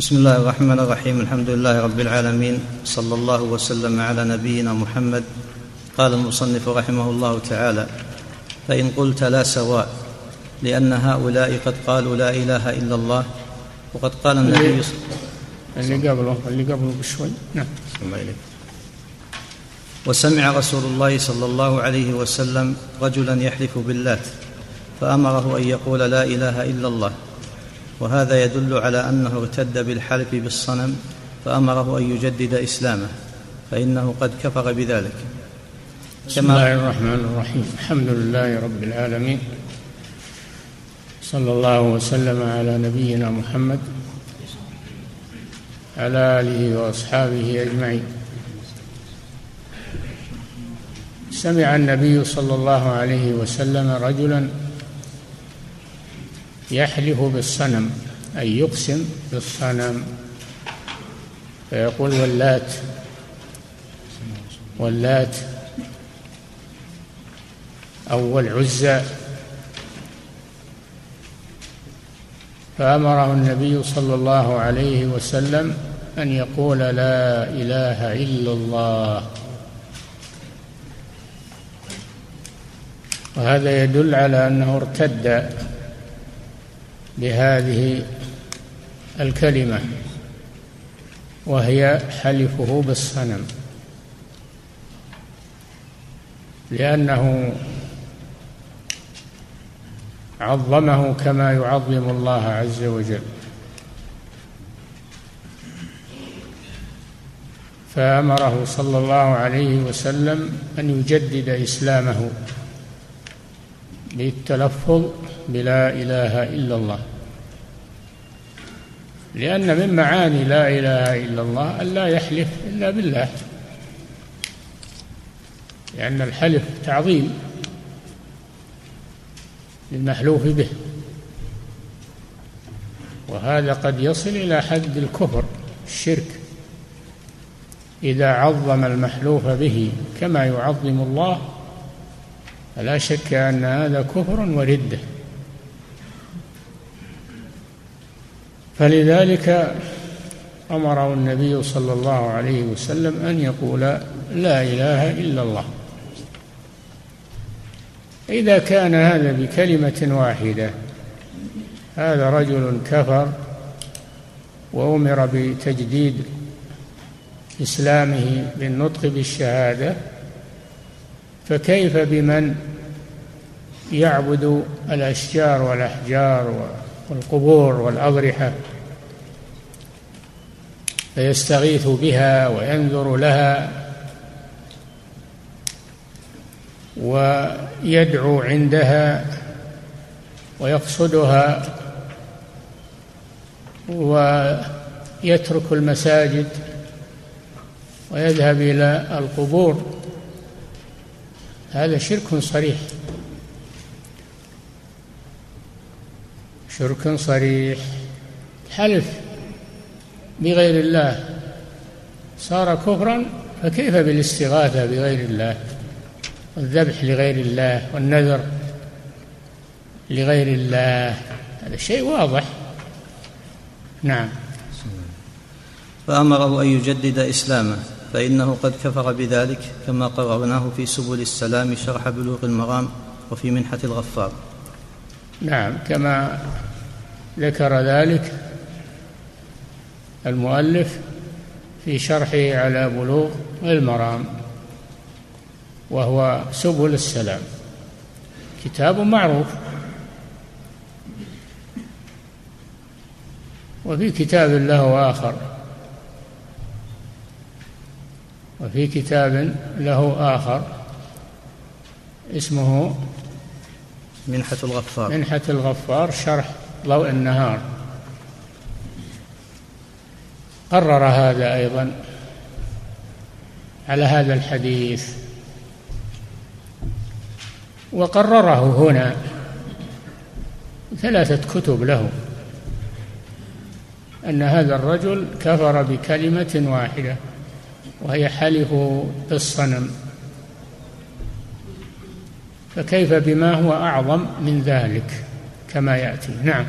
بسم الله الرحمن الرحيم الحمد لله رب العالمين صلى الله وسلم على نبينا محمد قال المصنف رحمه الله تعالى فان قلت لا سواء لأن هؤلاء قد قالوا لا اله الا الله وقد قال النبي اللي قبله اللي قبله بشوي نعم الله إليك وسمع رسول الله صلى الله عليه وسلم رجلا يحلف باللات فامره ان يقول لا اله الا الله وهذا يدل على أنه ارتد بالحلف بالصنم فأمره أن يجدد إسلامه فإنه قد كفر بذلك. بسم الله الرحمن الرحيم. الحمد لله رب العالمين. صلى الله وسلم على نبينا محمد على آله وأصحابه أجمعين. سمع النبي صلى الله عليه وسلم رجلا يحلف بالصنم أي يقسم بالصنم. فيقول واللات واللات. أو والعزى. فأمره النبي صلى الله عليه وسلم أن يقول لا إله إلا الله. وهذا يدل على أنه ارتد بهذه الكلمة وهي حلفه بالصنم. لأنه عظمه كما يعظم الله عز وجل. فأمره صلى الله عليه وسلم أن يجدد إسلامه بالتلفظ بلا إله إلا الله. لأن من معاني لا إله إلا الله أن لا يحلف إلا بالله. لأن الحلف تعظيم للمحلوف به. وهذا قد يصل إلى حد الكفر الشرك. إذا عظم المحلوف به كما يعظم الله فلا شك أن هذا كفر وردة. فلذلك أمره النبي صلى الله عليه وسلم أن يقول لا إله إلا الله. إذا كان هذا بكلمة واحدة هذا رجل كفر وأمر بتجديد إسلامه بالنطق بالشهادة فكيف بمن يعبد الأشجار والأحجار والقبور والأضرحة؟ فيستغيث بها وينذر لها ويدعو عندها ويقصدها ويترك المساجد ويذهب إلى القبور. هذا شرك صريح. شرك صريح. حلف. بغير الله. صار كفرا فكيف بالاستغاثة بغير الله؟ والذبح لغير الله والنذر لغير الله. هذا شيء واضح. نعم. فأمره أن يجدد إسلامه فإنه قد كفر بذلك كما قررناه في سبل السلام شرح بلوغ المرام وفي منحة الغفار. نعم كما ذكر ذلك المؤلف في شرحه على بلوغ المرام وهو سبل السلام. كتاب معروف. وفي كتاب له آخر. وفي كتاب له آخر اسمه منحة الغفار. منحة الغفار شرح ضوء النهار. قرر هذا أيضا على هذا الحديث. وقرره هنا ثلاثة كتب له أن هذا الرجل كفر بكلمة واحدة وهي حلف بالصنم. فكيف بما هو أعظم من ذلك؟ كما يأتي. نعم.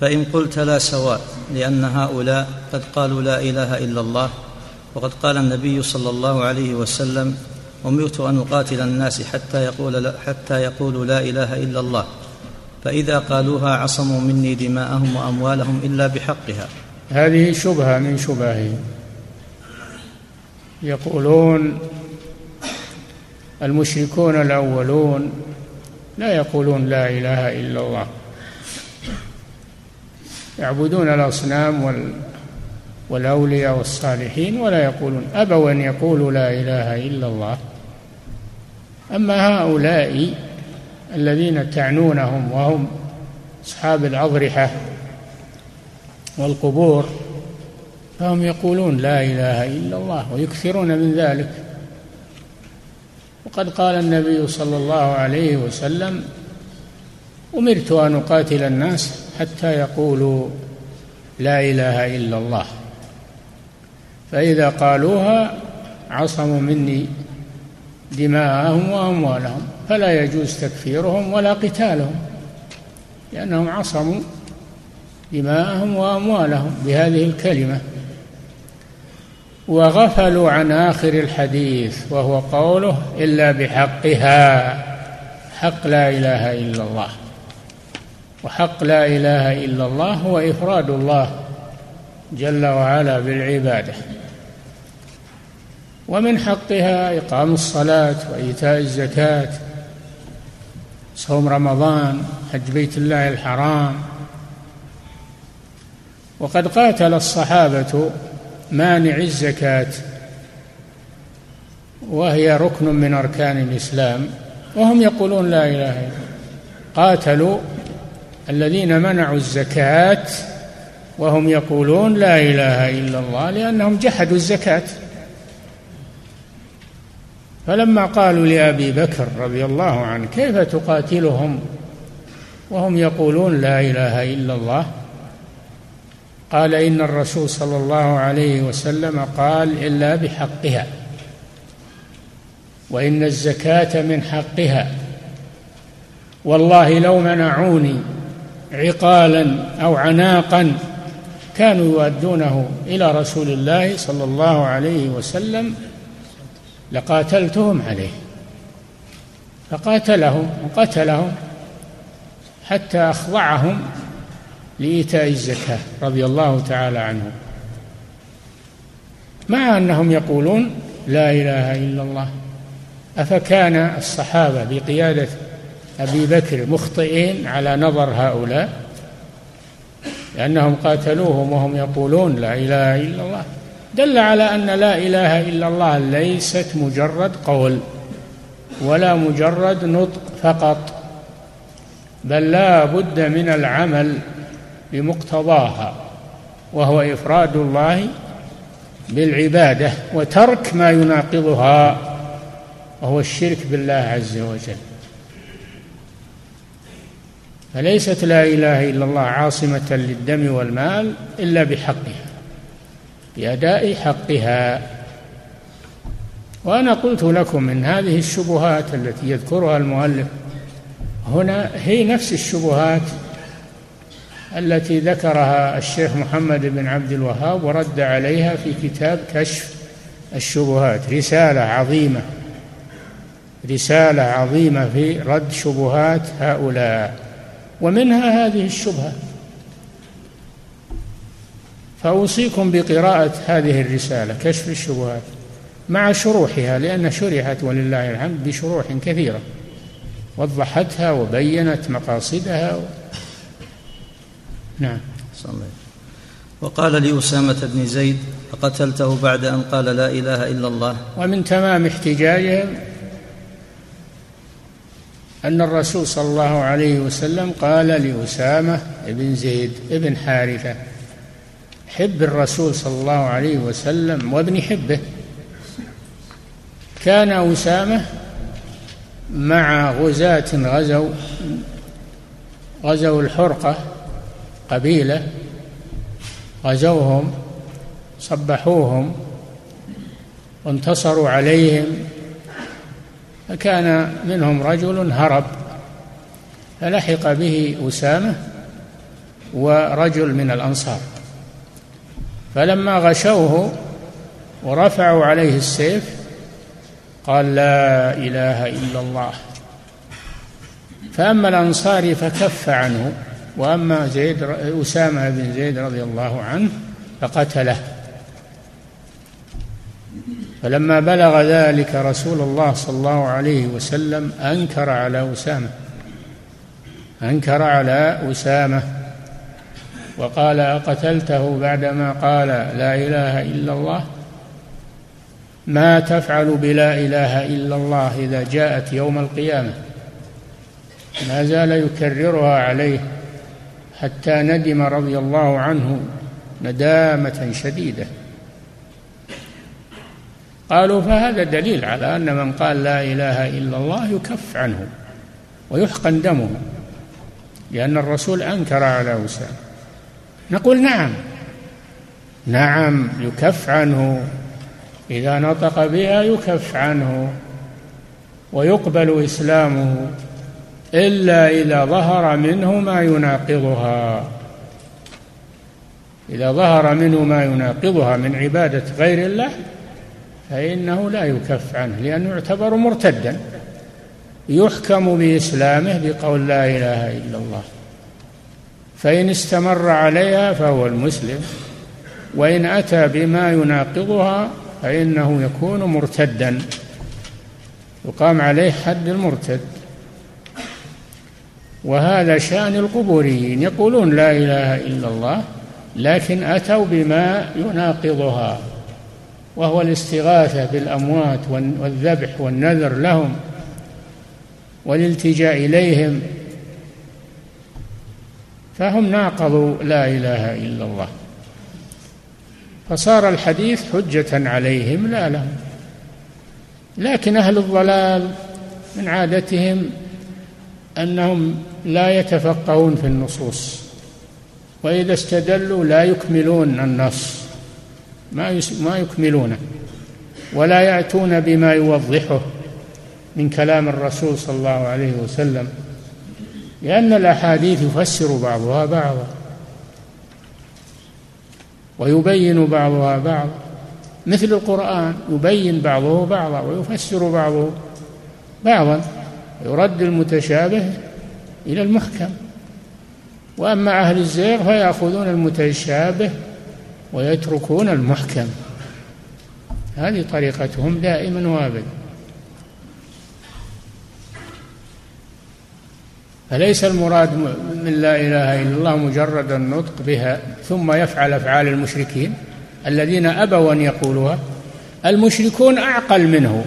فإن قلت لا سواء. لأن هؤلاء قد قالوا لا إله إلا الله وقد قال النبي صلى الله عليه وسلم أمرت أن أقاتل الناس حتى يقول حتى يقولوا لا إله إلا الله فإذا قالوها عصموا مني دماءهم وأموالهم إلا بحقها. هذه شبهة من شبههم يقولون المشركون الأولون لا يقولون لا إله إلا الله. يعبدون الأصنام وال والأولياء والصالحين ولا يقولون أبوا أن يقولوا لا إله إلا الله. أما هؤلاء الذين تعنونهم وهم أصحاب الأضرحة والقبور فهم يقولون لا إله إلا الله ويكثرون من ذلك. وقد قال النبي صلى الله عليه وسلم أمرت أن أقاتل الناس حتى يقولوا لا إله إلا الله. فإذا قالوها عصموا مني دماءهم وأموالهم فلا يجوز تكفيرهم ولا قتالهم لأنهم عصموا دماءهم وأموالهم بهذه الكلمة. وغفلوا عن آخر الحديث وهو قوله إلا بحقها حق لا إله إلا الله. وحق لا إله إلا الله هو إفراد الله جل وعلا بالعبادة. ومن حقها إقام الصلاة وإيتاء الزكاة صوم رمضان حج بيت الله الحرام. وقد قاتل الصحابة مانع الزكاة وهي ركن من أركان الإسلام وهم يقولون لا إله إلا قاتلوا الذين منعوا الزكاة وهم يقولون لا إله إلا الله لأنهم جحدوا الزكاة. فلما قالوا لأبي بكر رضي الله عنه كيف تقاتلهم؟ وهم يقولون لا إله إلا الله. قال إن الرسول صلى الله عليه وسلم قال إلا بحقها وإن الزكاة من حقها. والله لو منعوني عقالا أو عناقا كانوا يؤدونه إلى رسول الله صلى الله عليه وسلم لقاتلتهم عليه فقاتلهم وقتلهم حتى أخضعهم لإيتاء الزكاة رضي الله تعالى عنه. مع أنهم يقولون لا إله إلا الله أفكان الصحابة بقيادة أبي بكر مخطئين على نظر هؤلاء لأنهم قاتلوهم وهم يقولون لا إله إلا الله. دل على أن لا إله إلا الله ليست مجرد قول ولا مجرد نطق فقط بل لا بد من العمل بمقتضاها وهو إفراد الله بالعبادة وترك ما يناقضها وهو الشرك بالله عز وجل. فليست لا إله إلا الله عاصمة للدم والمال إلا بحقها بأداء حقها. وأنا قلت لكم من هذه الشبهات التي يذكرها المؤلف هنا هي نفس الشبهات التي ذكرها الشيخ محمد بن عبد الوهاب ورد عليها في كتاب كشف الشبهات رسالة عظيمة رسالة عظيمة في رد شبهات هؤلاء. ومنها هذه الشبهة. فأوصيكم بقراءة هذه الرسالة كشف الشبهات مع شروحها لأن شرحت ولله الحمد بشروح كثيرة. وضحتها وبينت مقاصدها نعم. صلى وقال لأسامة بن زيد فقتلته بعد أن قال لا إله إلا الله. ومن تمام احتجاجهم أن الرسول صلى الله عليه وسلم قال لأسامة بن زيد بن حارثة حب الرسول صلى الله عليه وسلم وابن حبه. كان أسامة مع غزاة غزوا غزوا الحرقة قبيلة غزوهم صبحوهم وانتصروا عليهم فكان منهم رجل هرب فلحق به أسامة ورجل من الأنصار. فلما غشوه ورفعوا عليه السيف قال لا إله إلا الله. فأما الانصاري فكف عنه وأما زيد أسامة بن زيد رضي الله عنه فقتله. فلما بلغ ذلك رسول الله صلى الله عليه وسلم أنكر على أسامة. أنكر على أسامة. وقال أقتلته بعدما قال لا إله إلا الله؟ ما تفعل بلا إله إلا الله إذا جاءت يوم القيامة؟ ما زال يكررها عليه حتى ندم رضي الله عنه ندامة شديدة. قالوا فهذا دليل على أن من قال لا إله إلا الله يكف عنه ويحقن دمه لأن الرسول أنكر على اسامه نقول نعم نعم يكف عنه إذا نطق بها يكف عنه ويقبل إسلامه إلا إذا ظهر منه ما يناقضها. إذا ظهر منه ما يناقضها من عبادة غير الله فإنه لا يكف عنه لأنه يعتبر مرتدا. يحكم بإسلامه بقول لا إله إلا الله. فإن استمر عليها فهو المسلم. وإن أتى بما يناقضها فإنه يكون مرتدا. يقام عليه حد المرتد. وهذا شأن القبوريين. يقولون لا إله إلا الله لكن أتوا بما يناقضها. وهو الاستغاثة بالأموات والذبح والنذر لهم والالتجاء إليهم. فهم ناقضوا لا إله إلا الله. فصار الحديث حجة عليهم لا لهم. لكن أهل الضلال من عادتهم أنهم لا يتفقهون في النصوص وإذا استدلوا لا يكملون النص. ما ما يكملونه. ولا يأتون بما يوضحه من كلام الرسول صلى الله عليه وسلم لأن الأحاديث يفسر بعضها بعضا ويبين بعضها بعضا. مثل القرآن يبين بعضه بعضا ويفسر بعضه بعضا يرد المتشابه إلى المحكم. وأما أهل الزيغ فيأخذون المتشابه ويتركون المحكم. هذه طريقتهم دائما وأبدا. فليس المراد من لا إله إلا الله مجرد النطق بها ثم يفعل أفعال المشركين الذين أبوا أن يقولوها. المشركون أعقل منه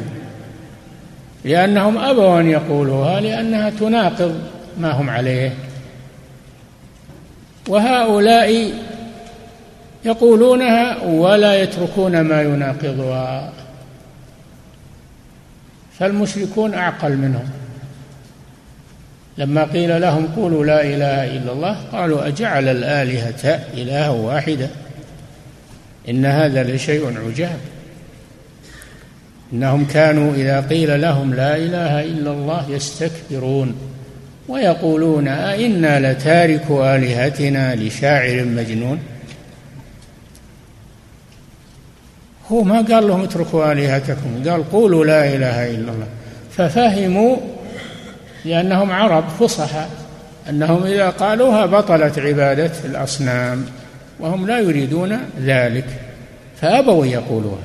لأنهم أبوا أن يقولوها لأنها تناقض ما هم عليه. وهؤلاء يقولونها ولا يتركون ما يناقضها. فالمشركون أعقل منهم. لما قيل لهم قولوا لا إله إلا الله قالوا أجعل الآلهة إلها واحدا إن هذا لشيء عجاب. إنهم كانوا إذا قيل لهم لا إله إلا الله يستكبرون ويقولون أئنا لتارك آلهتنا لشاعر مجنون؟ هو ما قال لهم اتركوا آلهتكم قال قولوا لا إله إلا الله. ففهموا لأنهم عرب فصحى أنهم إذا قالوها بطلت عبادة الأصنام وهم لا يريدون ذلك فأبوا يقولوها.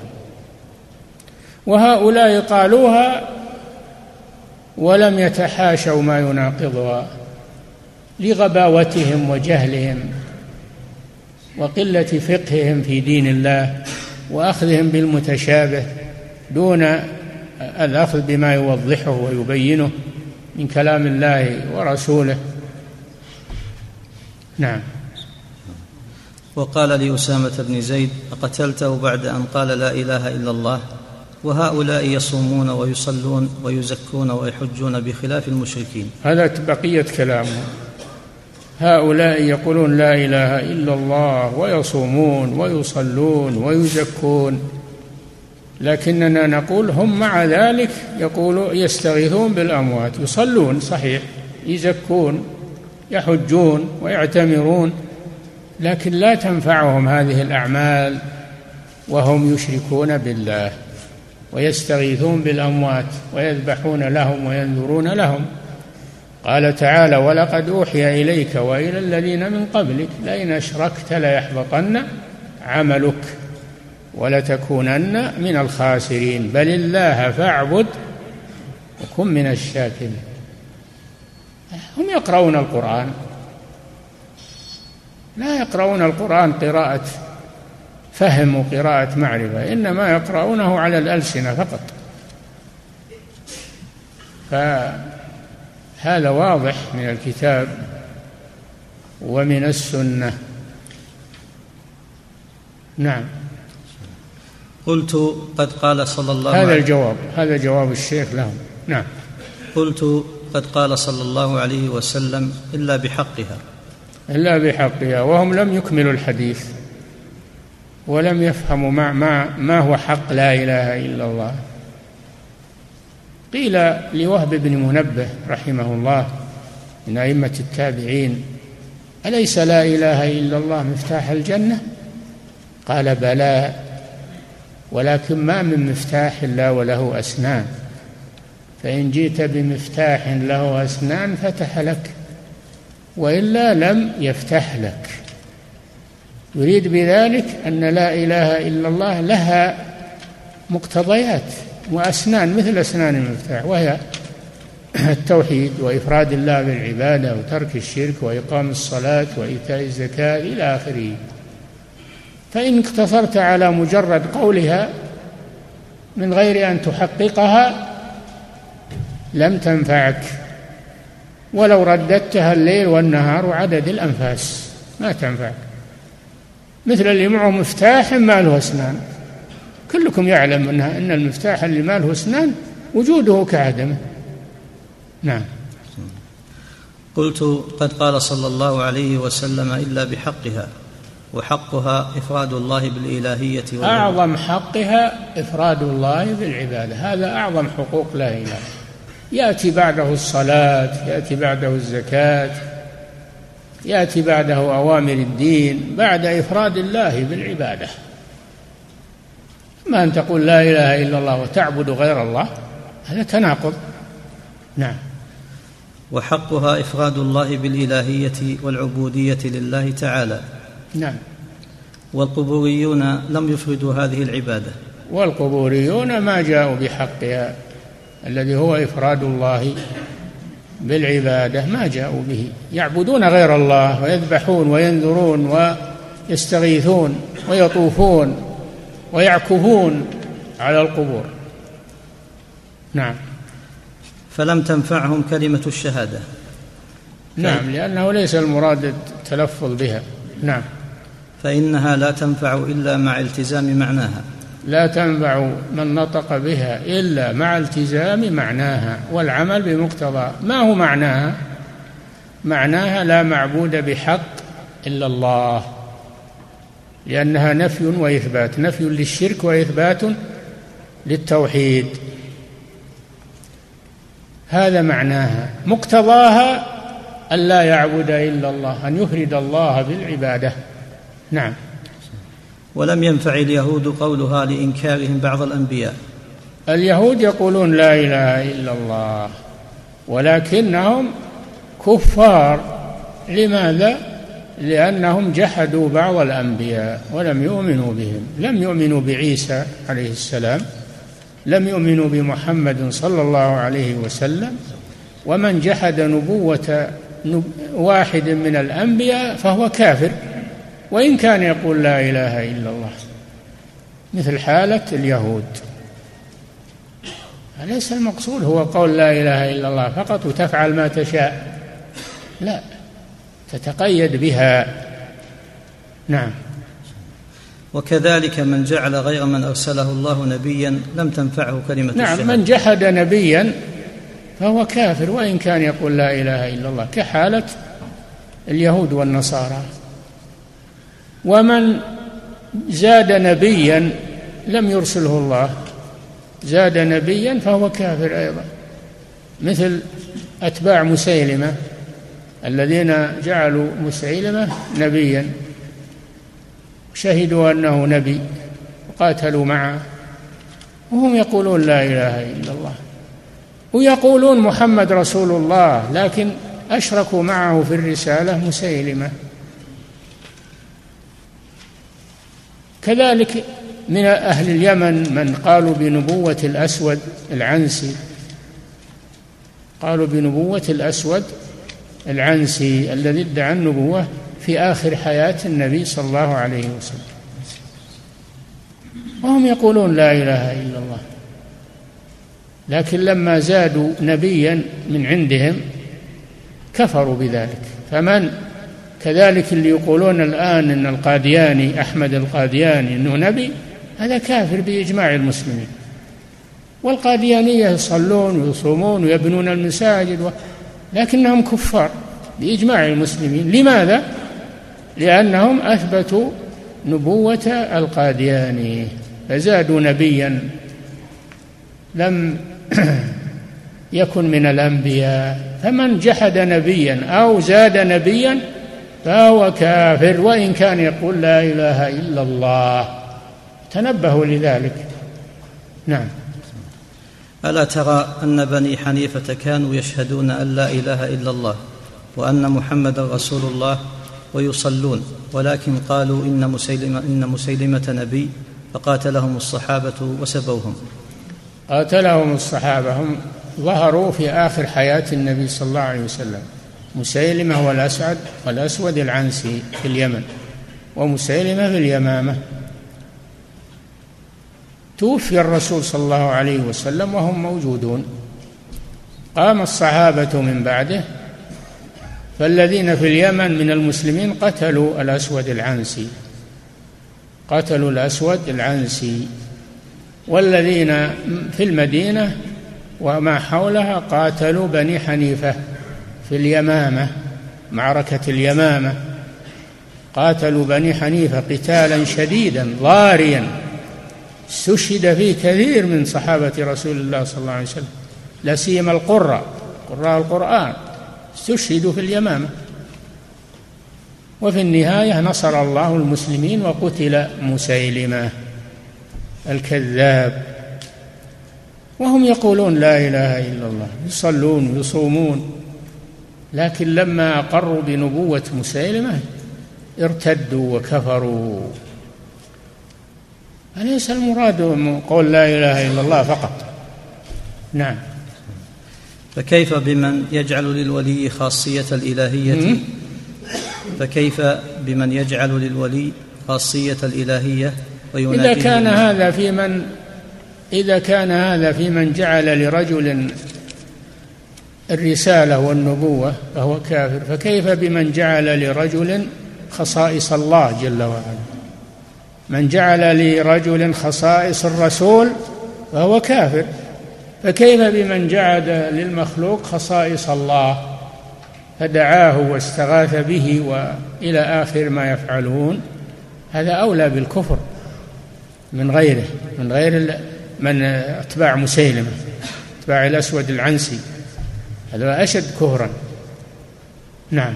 وهؤلاء قالوها ولم يتحاشوا ما يناقضها لغباوتهم وجهلهم وقلة فقههم في دين الله. وأخذهم بالمتشابه دون الأخذ بما يوضحه ويبينه من كلام الله ورسوله. نعم. وقال لأسامة بن زيد أقتلته بعد أن قال لا إله إلا الله وهؤلاء يصومون ويصلون ويزكون ويحجون بخلاف المشركين. هذا بقية كلامه. هؤلاء يقولون لا إله إلا الله ويصومون ويصلون ويزكون. لكننا نقول هم مع ذلك يقولوا يستغيثون بالأموات. يصلون صحيح يزكون يحجون ويعتمرون لكن لا تنفعهم هذه الأعمال وهم يشركون بالله ويستغيثون بالأموات ويذبحون لهم وينذرون لهم. قال تعالى ولقد أوحي إليك وإلى الذين من قبلك لئن أشركت ليحبطن عملك ولتكونن من الخاسرين. بل الله فاعبد وكن من الشاكرين. هم يقرؤون القرآن. لا يقرؤون القرآن قراءة فهم وقراءة معرفة إنما يقرؤونه على الألسنة فقط. فهذا واضح من الكتاب ومن السنة. نعم. قلت قد قال صلى الله عليه هذا الجواب هذا جواب الشيخ لهم. نعم. قلت قد قال صلى الله عليه وسلم إلا بحقها. إلا بحقها وهم لم يكملوا الحديث ولم يفهموا ما, ما, ما هو حق لا إله إلا الله. قيل لوهب بن منبه رحمه الله من أئمة التابعين أليس لا إله إلا الله مفتاح الجنة؟ قال بلى ولكن ما من مفتاح إلا وله أسنان فإن جئت بمفتاح له أسنان فتح لك وإلا لم يفتح لك. يريد بذلك أن لا إله إلا الله لها مقتضيات. وأسنان مثل أسنان المفتاح وهي التوحيد وإفراد الله بالعبادة وترك الشرك وإقام الصلاة وإيتاء الزكاة إلى آخره. فإن اقتصرت على مجرد قولها من غير أن تحققها لم تنفعك. ولو رددتها الليل والنهار وعدد الأنفاس ما تنفعك. مثل اللي معه مفتاح ما له أسنان. كلكم يعلم أنها أن المفتاح اللي ما له أسنان وجوده كعدمه. نعم. قلت قد قال صلى الله عليه وسلم إلا بحقها وحقها إفراد الله بالإلهية أعظم حقها إفراد الله بالعبادة. هذا أعظم حقوق لا إله. يأتي بعده الصلاة يأتي بعده الزكاة يأتي بعده أوامر الدين بعد إفراد الله بالعبادة. ما أن تقول لا إله إلا الله وتعبد غير الله هذا تناقض. نعم. وحقها إفراد الله بالإلهية والعبودية لله تعالى. نعم. والقبوريون لم يفردوا هذه العبادة. والقبوريون ما جاءوا بحقها. الذي هو إفراد الله بالعبادة ما جاءوا به. يعبدون غير الله ويذبحون وينذرون ويستغيثون ويطوفون. ويعكفون على القبور. نعم. فلم تنفعهم كلمة الشهادة. نعم لأنه ليس المراد التلفظ بها. نعم. فإنها لا تنفع إلا مع التزام معناها. لا تنفع من نطق بها إلا مع التزام معناها والعمل بمقتضى. ما هو معناها؟ معناها لا معبود بحق إلا الله. لأنها نفي وإثبات نفي للشرك وإثبات للتوحيد. هذا معناها. مقتضاها أن لا يعبد إلا الله أن يفرد الله بالعبادة. نعم. ولم ينفع اليهود قولها لإنكارهم بعض الأنبياء. اليهود يقولون لا إله إلا الله ولكنهم كفار. لماذا؟ لأنهم جحدوا بعض الأنبياء ولم يؤمنوا بهم. لم يؤمنوا بعيسى عليه السلام لم يؤمنوا بمحمد صلى الله عليه وسلم. ومن جحد نبوة واحد من الأنبياء فهو كافر. وإن كان يقول لا إله إلا الله مثل حالة اليهود. ليس المقصود؟ هو قول لا إله إلا الله فقط وتفعل ما تشاء. لا. تتقيد بها. نعم. وكذلك من جعل غير من أرسله الله نبيا لم تنفعه كلمة نعم الشهادة. من جحد نبيا فهو كافر وإن كان يقول لا إله إلا الله كحالة اليهود والنصارى. ومن زاد نبيا لم يرسله الله زاد نبيا فهو كافر أيضا مثل أتباع مسيلمة. الذين جعلوا مسيلمه نبيا شهدوا أنه نبي وقاتلوا معه وهم يقولون لا إله إلا الله ويقولون محمد رسول الله لكن أشركوا معه في الرسالة مسيلمة. كذلك من أهل اليمن من قالوا بنبوة الأسود العنسي قالوا بنبوة الأسود العنسي الذي ادعى النبوة في آخر حياة النبي صلى الله عليه وسلم. وهم يقولون لا إله إلا الله. لكن لما زادوا نبيا من عندهم كفروا بذلك. فمن؟ كذلك اللي يقولون الآن أن القادياني أحمد القادياني أنه نبي هذا كافر بإجماع المسلمين. والقاديانية يصلون ويصومون ويبنون المساجد و... لكنهم كفار بإجماع المسلمين. لماذا؟ لأنهم أثبتوا نبوة القادياني فزادوا نبيا. لم يكن من الأنبياء. فمن جحد نبيا أو زاد نبيا فهو كافر وإن كان يقول لا إله إلا الله. تنبهوا لذلك. نعم. ألا ترى أن بني حنيفة كانوا يشهدون أن لا إله إلا الله وأن محمد رسول الله ويصلون ولكن قالوا إن مسيلمة, إن مسيلمة نبي فقاتلهم الصحابة وسبوهم. قاتلهم الصحابة هم ظهروا في آخر حياة النبي صلى الله عليه وسلم مسيلمة هو الأسعد والأسود العنسي في اليمن ومسيلمة في اليمامة. توفي الرسول صلى الله عليه وسلم وهم موجودون. قام الصحابة من بعده فالذين في اليمن من المسلمين قتلوا الأسود العنسي. قتلوا الأسود العنسي. والذين في المدينة وما حولها قاتلوا بني حنيفة في اليمامة معركة اليمامة. قاتلوا بني حنيفة قتالا شديدا ضاريا. استشهد فيه كثير من صحابة رسول الله صلى الله عليه وسلم لا سيما القراء قراء القرآن استشهدوا في اليمامة. وفي النهاية نصر الله المسلمين وقتل مسيلمة الكذاب. وهم يقولون لا إله إلا الله يصلون ويصومون. لكن لما أقروا بنبوة مسيلمة ارتدوا وكفروا. أليس المراد قول لا إله إلا الله فقط؟ نعم. فكيف بمن يجعل للولي خاصية الإلهية؟ فكيف بمن يجعل للولي خاصية الإلهية إذا كان هذا في من إذا كان هذا في من جعل لرجل الرسالة والنبوة فهو كافر فكيف بمن جعل لرجل خصائص الله جل وعلا؟ من جعل لرجل خصائص الرسول فهو كافر. فكيف بمن جعل للمخلوق خصائص الله؟ فدعاه واستغاث به وإلى آخر ما يفعلون. هذا أولى بالكفر من غيره من غير من أتباع مسيلمة أتباع الأسود العنسي. هذا أشد كفرا. نعم.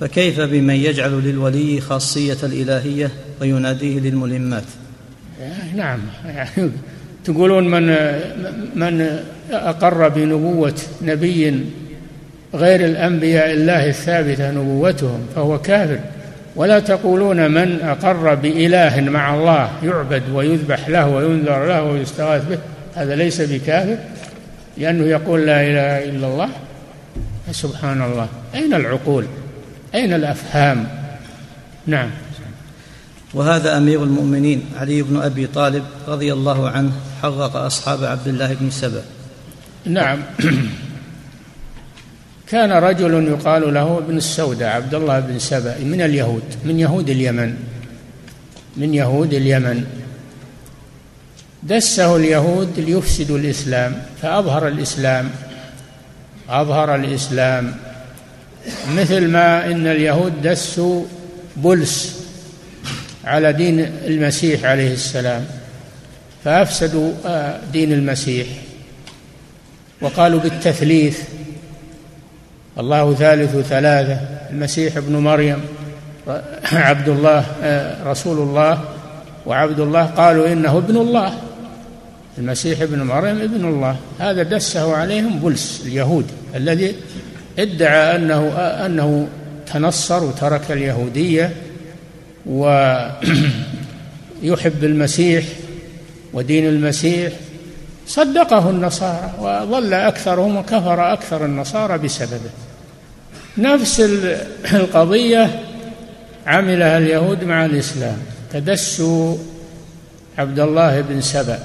فكيف بمن يجعل للولي خاصية الإلهية؟ ويناديه للملمات. نعم. يعني تقولون من من أقر بنبوة نبي غير الأنبياء الله الثابتة نبوتهم فهو كافر. ولا تقولون من أقر بإله مع الله يعبد ويذبح له وينذر له ويستغاث به. هذا ليس بكافر لأنه يقول لا إله إلا الله. سبحان الله. أين العقول؟ أين الأفهام؟ نعم. وهذا أمير المؤمنين علي بن أبي طالب رضي الله عنه حرق أصحاب عبد الله بن سبأ. نعم. كان رجل يقال له ابن السوداء عبد الله بن سبأ من اليهود من يهود اليمن من يهود اليمن. دسه اليهود ليفسدوا الإسلام فأظهر الإسلام أظهر الإسلام. مثل ما إن اليهود دسوا بلس على دين المسيح عليه السلام. فأفسدوا آه، دين المسيح. وقالوا بالتثليث الله ثالث ثلاثة المسيح ابن مريم عبد الله رسول الله وعبد الله قالوا إنه ابن الله. المسيح ابن مريم ابن الله. هذا دسه عليهم بلس اليهود الذي ادعى أنه أنه تنصر وترك اليهودية. ويحب المسيح ودين المسيح صدقه النصارى وظل أكثرهم وكفر أكثر النصارى بسببه. نفس القضية عملها اليهود مع الإسلام. تدسوا عبد الله بن سبأ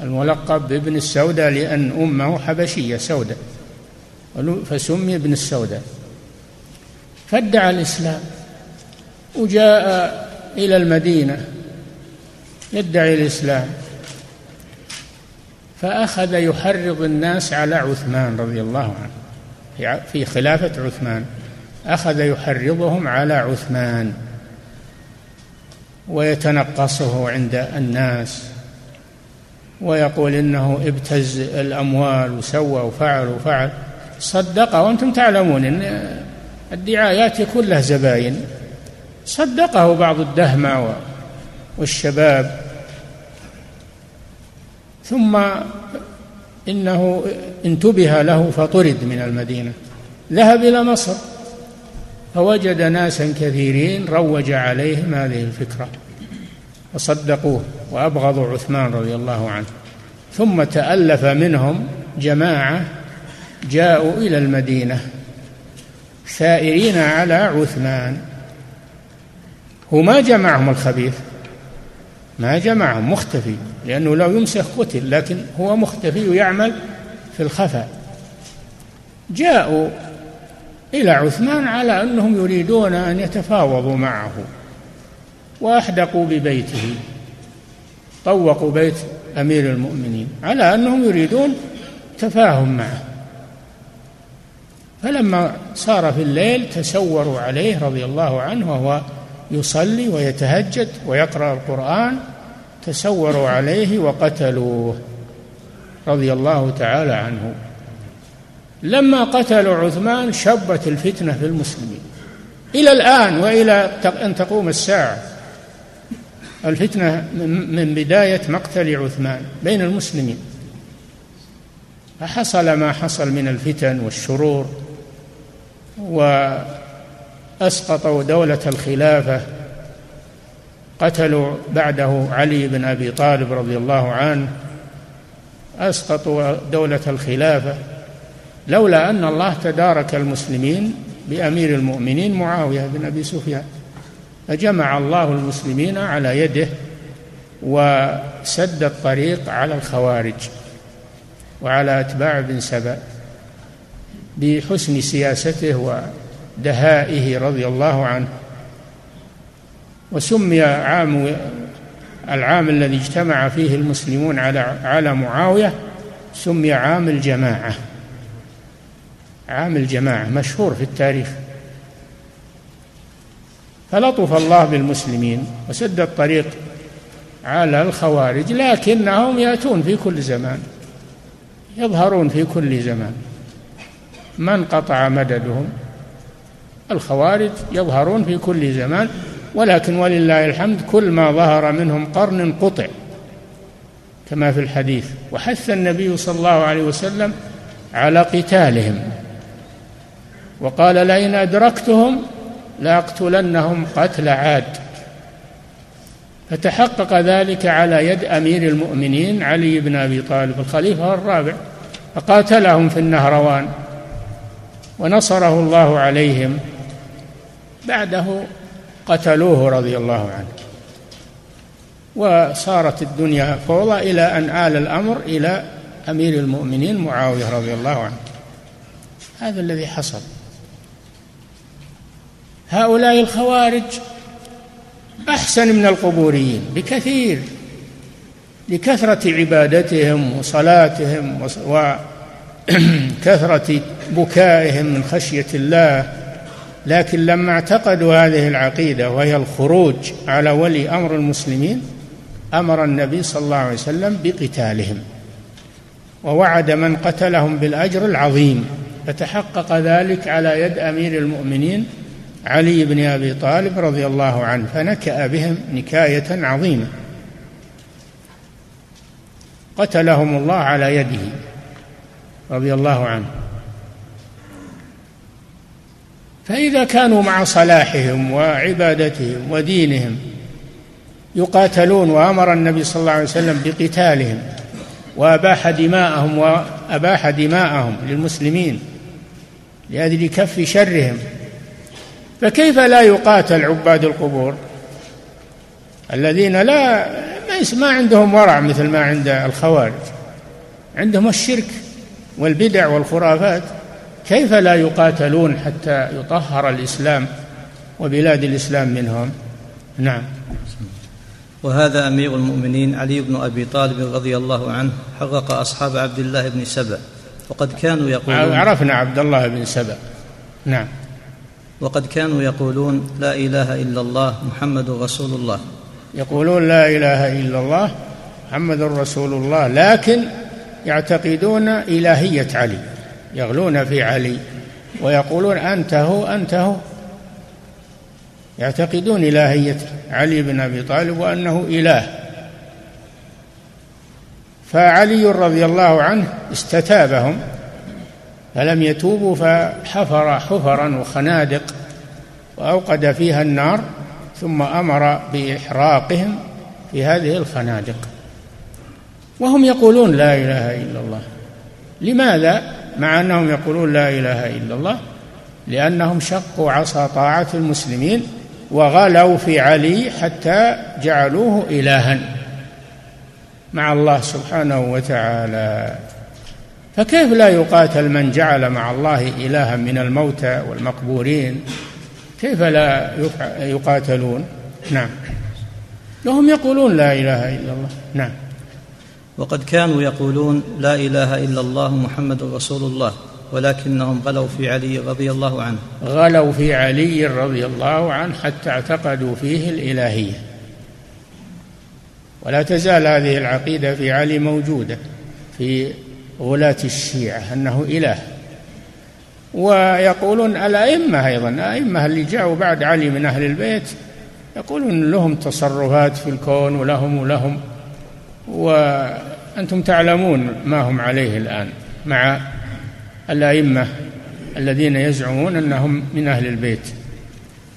الملقب بابن السوداء لأن أمه حبشية سوداء فسمي ابن السوداء. فادعى الإسلام. وجاء إلى المدينة يدعي الإسلام فأخذ يحرض الناس على عثمان رضي الله عنه في خلافة عثمان أخذ يحرضهم على عثمان ويتنقصه عند الناس ويقول إنه ابتز الأموال وسوى وفعل وفعل صدقه وأنتم تعلمون إن الدعايات له زباين. صدقه بعض الدهمة والشباب. ثم إنه انتبه له فطرد من المدينة. ذهب إلى مصر فوجد ناسا كثيرين روج عليهم هذه الفكرة وصدقوه وابغضوا عثمان رضي الله عنه. ثم تألف منهم جماعة جاءوا إلى المدينة ثائرين على عثمان. هو ما جمعهم الخبيث. ما جمعهم مختفي لأنه لو يمسك قتل لكن هو مختفي ويعمل في الخفاء. جاءوا إلى عثمان على أنهم يريدون أن يتفاوضوا معه وأحدقوا ببيته طوقوا بيت أمير المؤمنين على أنهم يريدون تفاهم معه. فلما صار في الليل تسوروا عليه رضي الله عنه وهو يصلي ويتهجد ويقرأ القرآن تسوروا عليه وقتلوه. رضي الله تعالى عنه. لما قتلوا عثمان شبت الفتنة في المسلمين. إلى الآن وإلى أن تقوم الساعة. الفتنة من بداية مقتل عثمان بين المسلمين. فحصل ما حصل من الفتن والشرور وأسقطوا دولة الخلافة قتلوا بعده علي بن أبي طالب رضي الله عنه أسقطوا دولة الخلافة. لولا أن الله تدارك المسلمين بأمير المؤمنين معاوية بن أبي سفيان. فجمع الله المسلمين على يده وسد الطريق على الخوارج وعلى أتباع بن سبأ بحسن سياسته ودهائه رضي الله عنه. وسمي عام العام الذي اجتمع فيه المسلمون على على معاوية سمي عام الجماعة. عام الجماعة مشهور في التاريخ. فلطف الله بالمسلمين وسد الطريق على الخوارج لكنهم يأتون في كل زمان يظهرون في كل زمان. ما انقطع مددهم؟ الخوارج يظهرون في كل زمان ولكن ولله الحمد كل ما ظهر منهم قرن قطع كما في الحديث وحث النبي صلى الله عليه وسلم على قتالهم وقال لئن أدركتهم لأقتلنهم قتل عاد. فتحقق ذلك على يد أمير المؤمنين علي بن أبي طالب الخليفة الرابع فقاتلهم في النهروان ونصره الله عليهم بعده قتلوه رضي الله عنه. وصارت الدنيا فوضى إلى أن آل الأمر إلى أمير المؤمنين معاوية رضي الله عنه. هذا الذي حصل. هؤلاء الخوارج أحسن من القبوريين بكثير لكثرة عبادتهم وصلاتهم وكثرة بكائهم من خشية الله. لكن لما اعتقدوا هذه العقيدة وهي الخروج على ولي أمر المسلمين أمر النبي صلى الله عليه وسلم بقتالهم. ووعد من قتلهم بالأجر العظيم. فتحقق ذلك على يد أمير المؤمنين علي بن أبي طالب رضي الله عنه فنكأ بهم نكاية عظيمة. قتلهم الله على يده رضي الله عنه. فإذا كانوا مع صلاحهم وعبادتهم ودينهم يقاتلون وأمر النبي صلى الله عليه وسلم بقتالهم وأباح دماءهم وأباح دماءهم للمسلمين لأجل كف شرهم. فكيف لا يقاتل عباد القبور؟ الذين لا ما عندهم ورع مثل ما عند الخوارج. عندهم الشرك والبدع والخرافات. كيف لا يقاتلون حتى يطهر الإسلام وبلاد الإسلام منهم؟ نعم. وهذا أمير المؤمنين علي بن أبي طالب رضي الله عنه حرق أصحاب عبد الله بن سبأ وقد كانوا يقولون عرفنا عبد الله بن سبأ. نعم. وقد كانوا يقولون لا إله إلا الله محمد رسول الله. يقولون لا إله إلا الله محمد رسول الله لكن يعتقدون إلهية علي. يغلون في علي ويقولون أنت هو أنت هو. يعتقدون إلهية علي بن أبي طالب وأنه إله. فعلي رضي الله عنه استتابهم فلم يتوبوا فحفر حفرا وخنادق وأوقد فيها النار ثم أمر بإحراقهم في هذه الخنادق. وهم يقولون لا إله إلا الله. لماذا؟ مع أنهم يقولون لا إله إلا الله لأنهم شقوا عصا طاعة المسلمين وغلوا في علي حتى جعلوه إلها مع الله سبحانه وتعالى. فكيف لا يقاتل من جعل مع الله إلها من الموتى والمقبورين؟ كيف لا يقاتلون؟ نعم. وهم يقولون لا إله إلا الله. نعم. وقد كانوا يقولون لا إله إلا الله محمد رسول الله ولكنهم غلوا في علي رضي الله عنه. غلوا في علي رضي الله عنه حتى اعتقدوا فيه الإلهية. ولا تزال هذه العقيدة في علي موجودة في غلاة الشيعة أنه إله. ويقولون الأئمة أيضا الأئمة اللي جاءوا بعد علي من أهل البيت يقولون لهم تصرفات في الكون ولهم ولهم. وأنتم تعلمون ما هم عليه الآن مع الأئمة الذين يزعمون أنهم من أهل البيت.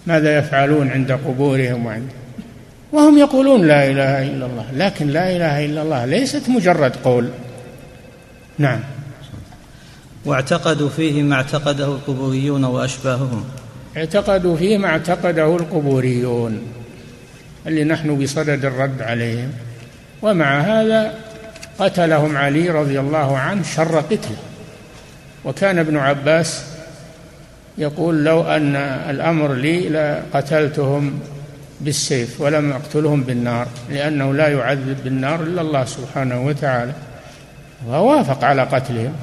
ماذا يفعلون عند قبورهم وعند وهم يقولون لا إله إلا الله لكن لا إله إلا الله ليست مجرد قول. نعم. واعتقدوا فيه ما اعتقده القبوريون وأشباههم. اعتقدوا فيه ما اعتقده القبوريون اللي نحن بصدد الرد عليهم. ومع هذا قتلهم علي رضي الله عنه شر قتله. وكان ابن عباس يقول لو أن الأمر لي لقتلتهم بالسيف ولم أقتلهم بالنار لأنه لا يعذب بالنار إلا الله سبحانه وتعالى. ووافق على قتلهم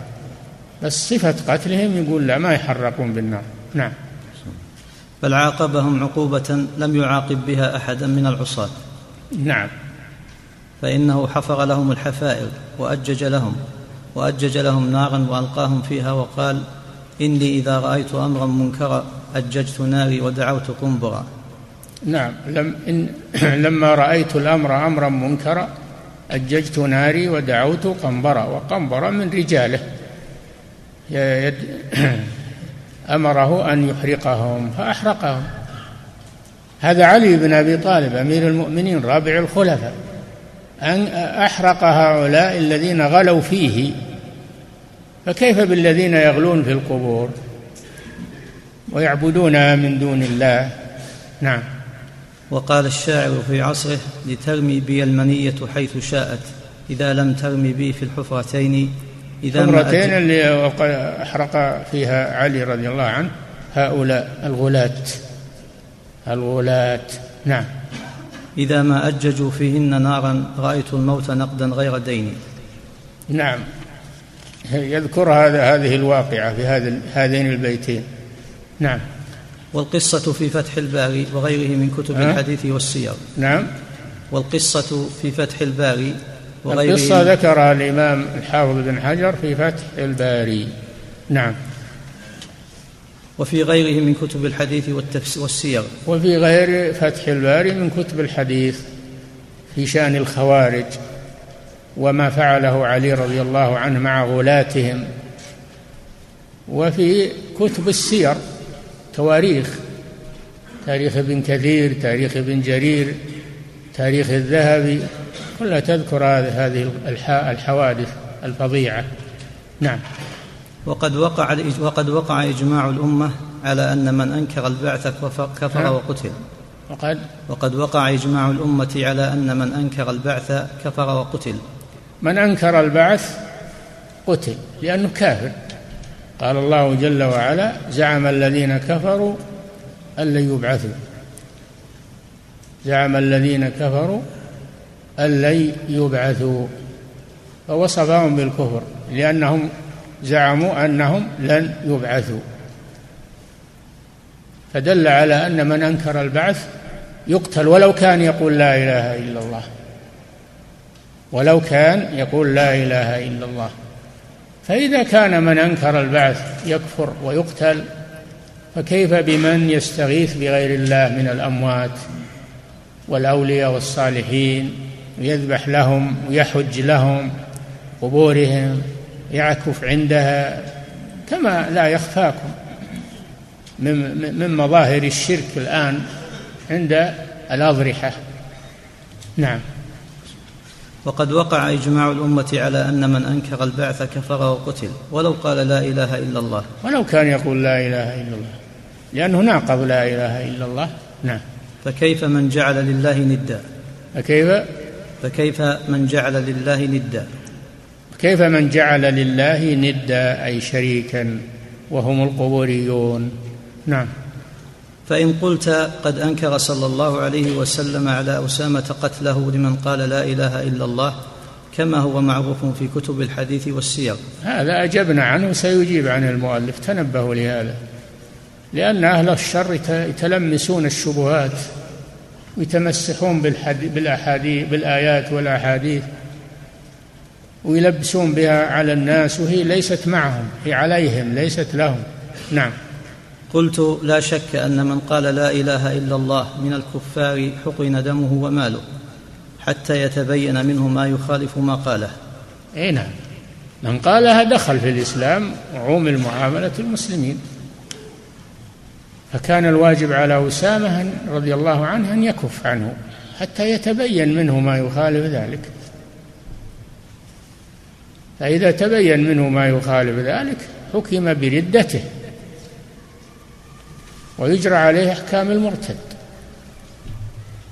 بس صفة قتلهم يقول لا ما يحرقون بالنار. نعم. بل عاقبهم عقوبة لم يعاقب بها أحدا من العصاة. نعم. فإنه حفر لهم الحفائر وأجج لهم وأجج لهم نارا وألقاهم فيها وقال إني إذا رأيت أمرا منكرا أججت ناري ودعوت قنبرا. نعم لم إن لما رأيت الأمر أمرا منكرا أججت ناري ودعوت قنبرا وقنبرا من رجاله. يد أمره أن يحرقهم فأحرقهم. هذا علي بن أبي طالب أمير المؤمنين رابع الخلفاء. أن أحرق هؤلاء الذين غلوا فيه. فكيف بالذين يغلون في القبور ويعبدونها من دون الله؟ نعم. وقال الشاعر في عصره لترمي بي المنية حيث شاءت إذا لم ترمي بي في الحفرتين إذا الحفرتين اللي أحرق فيها علي رضي الله عنه هؤلاء الغلاة الغلاة نعم. إذا ما أججوا فيهن نارا رأيت الموت نقدا غير دين. نعم. يذكر هذا هذه الواقعة في هذا هذين البيتين. نعم. والقصة في فتح الباري وغيره من كتب أه؟ الحديث والسير. نعم. والقصة في فتح الباري وغيره القصة ذكرها الإمام الحافظ بن حجر في فتح الباري. نعم. وفي غيره من كتب الحديث والسير. وفي غير فتح الباري من كتب الحديث في شأن الخوارج وما فعله علي رضي الله عنه مع غلاتهم. وفي كتب السير تواريخ تاريخ ابن كثير تاريخ ابن جرير تاريخ الذهبي كلها تذكر هذه الحوادث الفظيعة. نعم. وقد وقع وقد وقع إجماع الأمة على أن من أنكر البعث كفر نعم. وقتل. وقد؟ وقد وقع إجماع الأمة على أن من أنكر البعث كفر وقتل. من أنكر البعث قتل لأنه كافر. قال الله جل وعلا زعم الذين كفروا أن لن يبعثوا. زعم الذين كفروا أن لن يبعثوا. فوصفهم بالكفر لأنهم زعموا أنهم لن يبعثوا. فدل على أن من أنكر البعث يقتل ولو كان يقول لا إله إلا الله. ولو كان يقول لا إله إلا الله. فإذا كان من أنكر البعث يكفر ويقتل فكيف بمن يستغيث بغير الله من الأموات والأولياء والصالحين ويذبح لهم ويحج لهم قبورهم؟ يعكف عندها كما لا يخفاكم من مظاهر الشرك الآن عند الأضرحة. نعم. وقد وقع إجماع الأمة على أن من أنكر البعث كفر وقتل ولو قال لا إله إلا الله. ولو كان يقول لا إله إلا الله. لأنه ناقض لا إله إلا الله. نعم. فكيف من جعل لله ندا؟ فكيف؟ فكيف من جعل لله ندا؟ كيف من جعل لله ندا أي شريكا وهم القبوريون؟ نعم. فإن قلت قد أنكر صلى الله عليه وسلم على أسامة قتله لمن قال لا إله إلا الله كما هو معروف في كتب الحديث والسير هذا أجبنا عنه سيجيب عن المؤلف. تنبهوا لهذا. لأن أهل الشر يتلمسون الشبهات ويتمسحون بالأحاديث بالآيات والأحاديث. ويلبسون بها على الناس وهي ليست معهم هي عليهم ليست لهم. نعم. قلت لا شك أن من قال لا إله إلا الله من الكفار حقن دمه وماله حتى يتبين منه ما يخالف ما قاله. إي نعم. من قالها دخل في الإسلام وعومل معامله المسلمين. فكان الواجب على أسامة رضي الله عنه أن يكف عنه حتى يتبين منه ما يخالف ذلك. فإذا تبين منه ما يخالف ذلك حكم بردته. ويجرى عليه أحكام المرتد.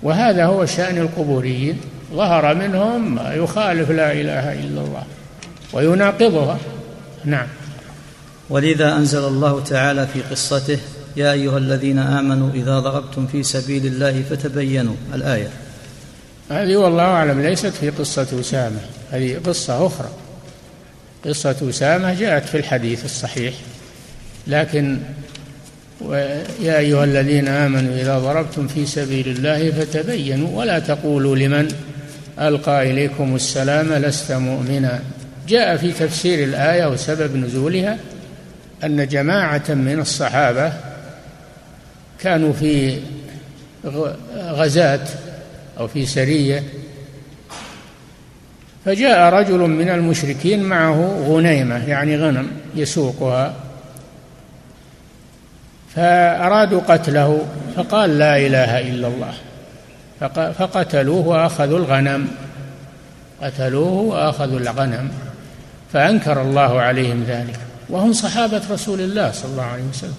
وهذا هو شأن القبوريين. ظهر منهم ما يخالف لا إله إلا الله ويناقضها. نعم. ولذا أنزل الله تعالى في قصته يا أيها الذين آمنوا إذا ضربتم في سبيل الله فتبينوا. الآية. هذه والله أعلم ليست في قصة أسامة هذه قصة أخرى. قصة أسامة جاءت في الحديث الصحيح. لكن ويا أيها الذين آمنوا إذا ضربتم في سبيل الله فتبينوا ولا تقولوا لمن ألقى إليكم السلام لست مؤمنا. جاء في تفسير الآية وسبب نزولها أن جماعة من الصحابة كانوا في غزاة أو في سرية فجاء رجل من المشركين معه غنيمة يعني غنم يسوقها. فأرادوا قتله فقال لا إله إلا الله. فقتلوه وأخذوا الغنم. قتلوه وأخذوا الغنم. فأنكر الله عليهم ذلك. وهم صحابة رسول الله صلى الله عليه وسلم.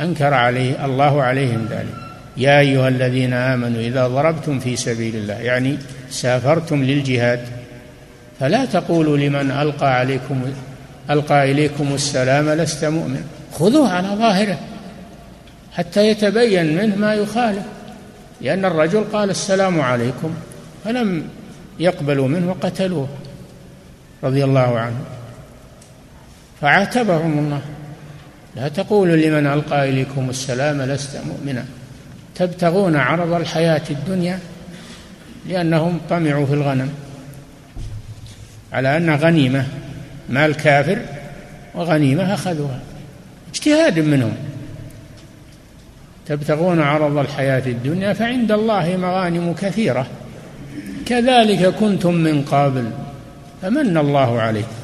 أنكر عليه الله عليهم ذلك. يا أيها الذين آمنوا إذا ضربتم في سبيل الله يعني سافرتم للجهاد فلا تقولوا لمن ألقى عليكم ألقى إليكم السلام لست مؤمن. خذوه على ظاهره حتى يتبين منه ما يخالف. لأن الرجل قال السلام عليكم فلم يقبلوا منه وقتلوه رضي الله عنه. فعاتبهم الله. لا تقولوا لمن ألقى إليكم السلام لست مؤمنا. تبتغون عرض الحياة الدنيا لأنهم طمعوا في الغنم. على أن غنيمة مال كافر وغنيمة أخذوها. اجتهاد منهم. تبتغون عرض الحياة الدنيا فعند الله مغانم كثيرة. كذلك كنتم من قبل فمن الله عليكم.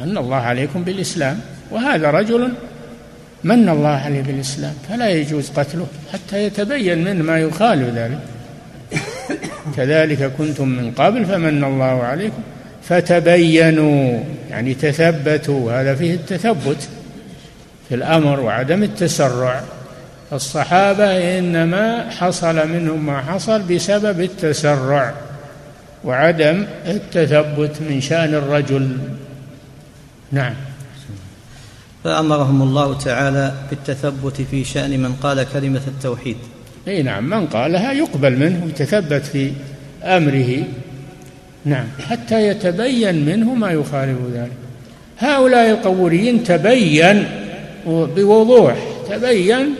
من الله عليكم بالإسلام. وهذا رجل من الله عليه بالإسلام. فلا يجوز قتله حتى يتبين منه ما يخالف ذلك. كذلك كنتم من قبل فمن الله عليكم. فتبينوا يعني تثبتوا هذا فيه التثبت في الأمر وعدم التسرع. الصحابة إنما حصل منهم ما حصل بسبب التسرع وعدم التثبت من شأن الرجل. نعم. فأمرهم الله تعالى بالتثبت في شأن من قال كلمة التوحيد. أي نعم من قالها يقبل منه ويتثبت في أمره. نعم. حتى يتبين منه ما يخالف ذلك. هؤلاء القبوريين تبين بوضوح تبين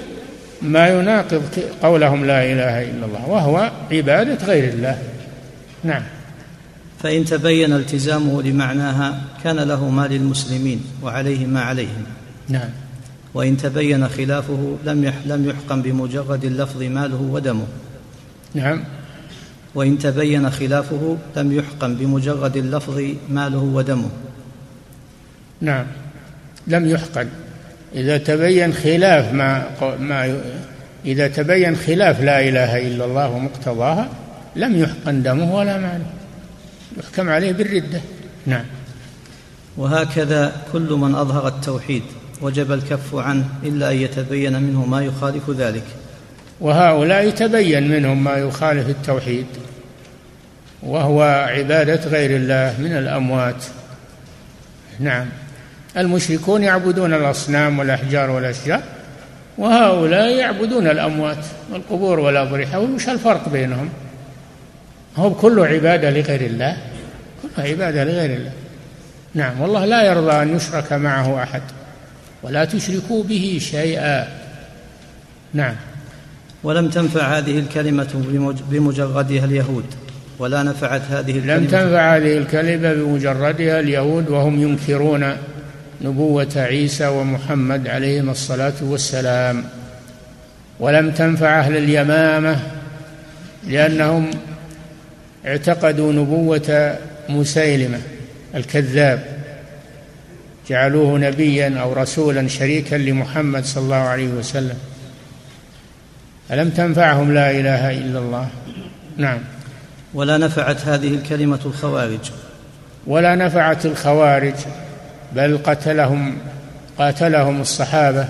ما يناقض قولهم لا إله إلا الله وهو عبادة غير الله. نعم. فإن تبين التزامه لمعناها كان له ما للمسلمين وعليه ما عليهم. نعم. وإن تبين خلافه لم لم يحكم بمجرد اللفظ ماله ودمه. نعم. وإن تبين خلافه لم يحكم بمجرد اللفظ ماله ودمه. نعم. لم يحقن إذا تبين خلاف ما ما إذا تبين خلاف لا إله إلا الله ومقتضاها لم يحقن دمه ولا ماله. يحكم عليه بالردة. نعم. وهكذا كل من أظهر التوحيد وجب الكف عنه إلا أن يتبين منه ما يخالف ذلك. وهؤلاء تبين منهم ما يخالف التوحيد وهو عبادة غير الله من الأموات. نعم. المشركون يعبدون الأصنام والأحجار والأشجار وهؤلاء يعبدون الأموات والقبور والأضرحة وش الفرق بينهم؟ هو كله عبادة لغير الله كله عبادة لغير الله. نعم. والله لا يرضى أن يشرك معه أحد ولا تشركوا به شيئا. نعم. ولم تنفع هذه الكلمة بمجردها اليهود ولا نفعت هذه الكلمة. لم تنفع هذه الكلمة بمجردها اليهود وهم ينكرون نبوة عيسى ومحمد عليهما الصلاة والسلام. ولم تنفع أهل اليمامة لأنهم اعتقدوا نبوة مسيلمة الكذاب. جعلوه نبيا أو رسولا شريكا لمحمد صلى الله عليه وسلم. ألم تنفعهم لا إله إلا الله؟ نعم. ولا نفعت هذه الكلمة الخوارج. ولا نفعت الخوارج بل قتلهم قاتلهم الصحابة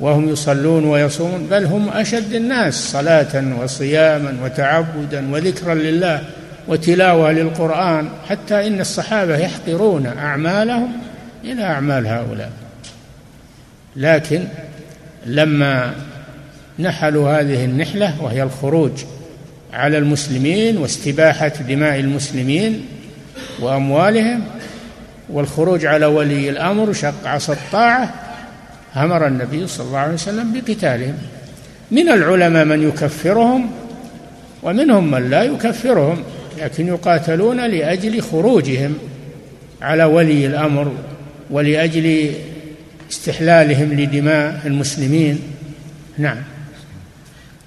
وهم يصلون ويصومون بل هم أشد الناس صلاة وصياما وتعبدا وذكرا لله وتلاوة للقرآن حتى إن الصحابة يحقرون أعمالهم إلى أعمال هؤلاء. لكن لما نحلوا هذه النحلة وهي الخروج على المسلمين واستباحة دماء المسلمين وأموالهم والخروج على ولي الأمر وشق عصا الطاعة أمر النبي صلى الله عليه وسلم بقتالهم. من العلماء من يكفرهم ومنهم من لا يكفرهم لكن يقاتلون لأجل خروجهم على ولي الأمر ولأجل استحلالهم لدماء المسلمين. نعم.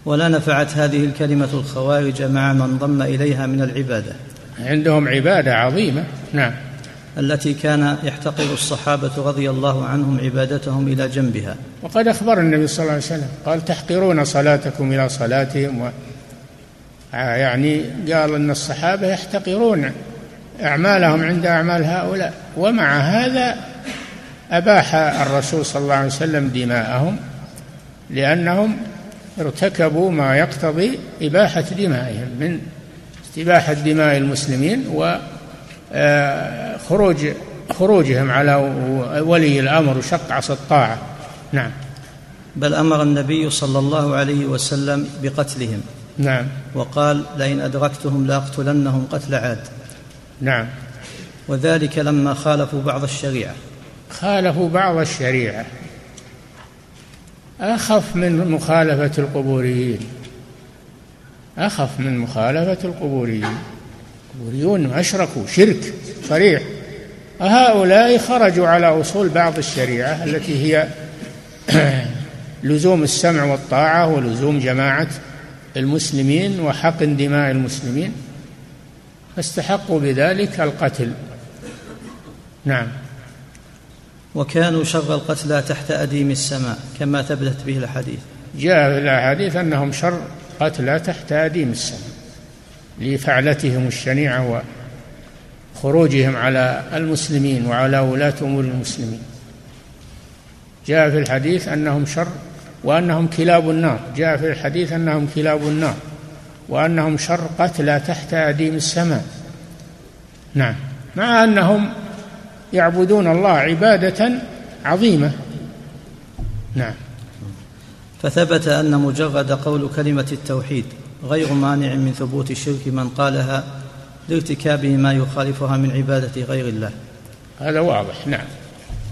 ولا نفعت هذه الكلمة الخوارج مع من ضم إليها من العبادة. عندهم عبادة عظيمة. نعم. التي كان يحتقر الصحابة رضي الله عنهم عبادتهم إلى جنبها. وقد أخبر النبي صلى الله عليه وسلم قال تحقرون صلاتكم إلى صلاتهم. و يعني قال أن الصحابة يحتقرون أعمالهم عند أعمال هؤلاء. ومع هذا أباح الرسول صلى الله عليه وسلم دماءهم لأنهم ارتكبوا ما يقتضي إباحة دمائهم من استباحة دماء المسلمين وخروج خروجهم على ولي الأمر وشق عصا الطاعة. نعم. بل أمر النبي صلى الله عليه وسلم بقتلهم. نعم. وقال لئن أدركتهم لأقتلنهم قتل عاد. نعم. وذلك لما خالفوا بعض الشريعة. خالفوا بعض الشريعة. أخف من مخالفة القبوريين. أخف من مخالفة القبوريين. القبوريون أشركوا شرك صريح هؤلاء خرجوا على أصول بعض الشريعة التي هي لزوم السمع والطاعة ولزوم جماعة المسلمين وحق دماء المسلمين. فاستحقوا بذلك القتل. نعم. وكانوا شر القتلى تحت أديم السماء كما ثبتت به الحديث جاء في الأحاديث أنهم شر قتلى تحت أديم السماء لفعلتهم الشنيعة وخروجهم على المسلمين وعلى ولاة أمور المسلمين. جاء في الحديث أنهم شر وأنهم كلاب النار. جاء في الحديث أنهم كلاب النار وأنهم شر قتلى تحت أديم السماء. نعم. مع أنهم يعبدون الله عبادة عظيمة. نعم. فثبت أن مجرد قول كلمة التوحيد غير مانع من ثبوت الشرك من قالها لارتكابه ما يخالفها من عبادة غير الله. هذا واضح. نعم.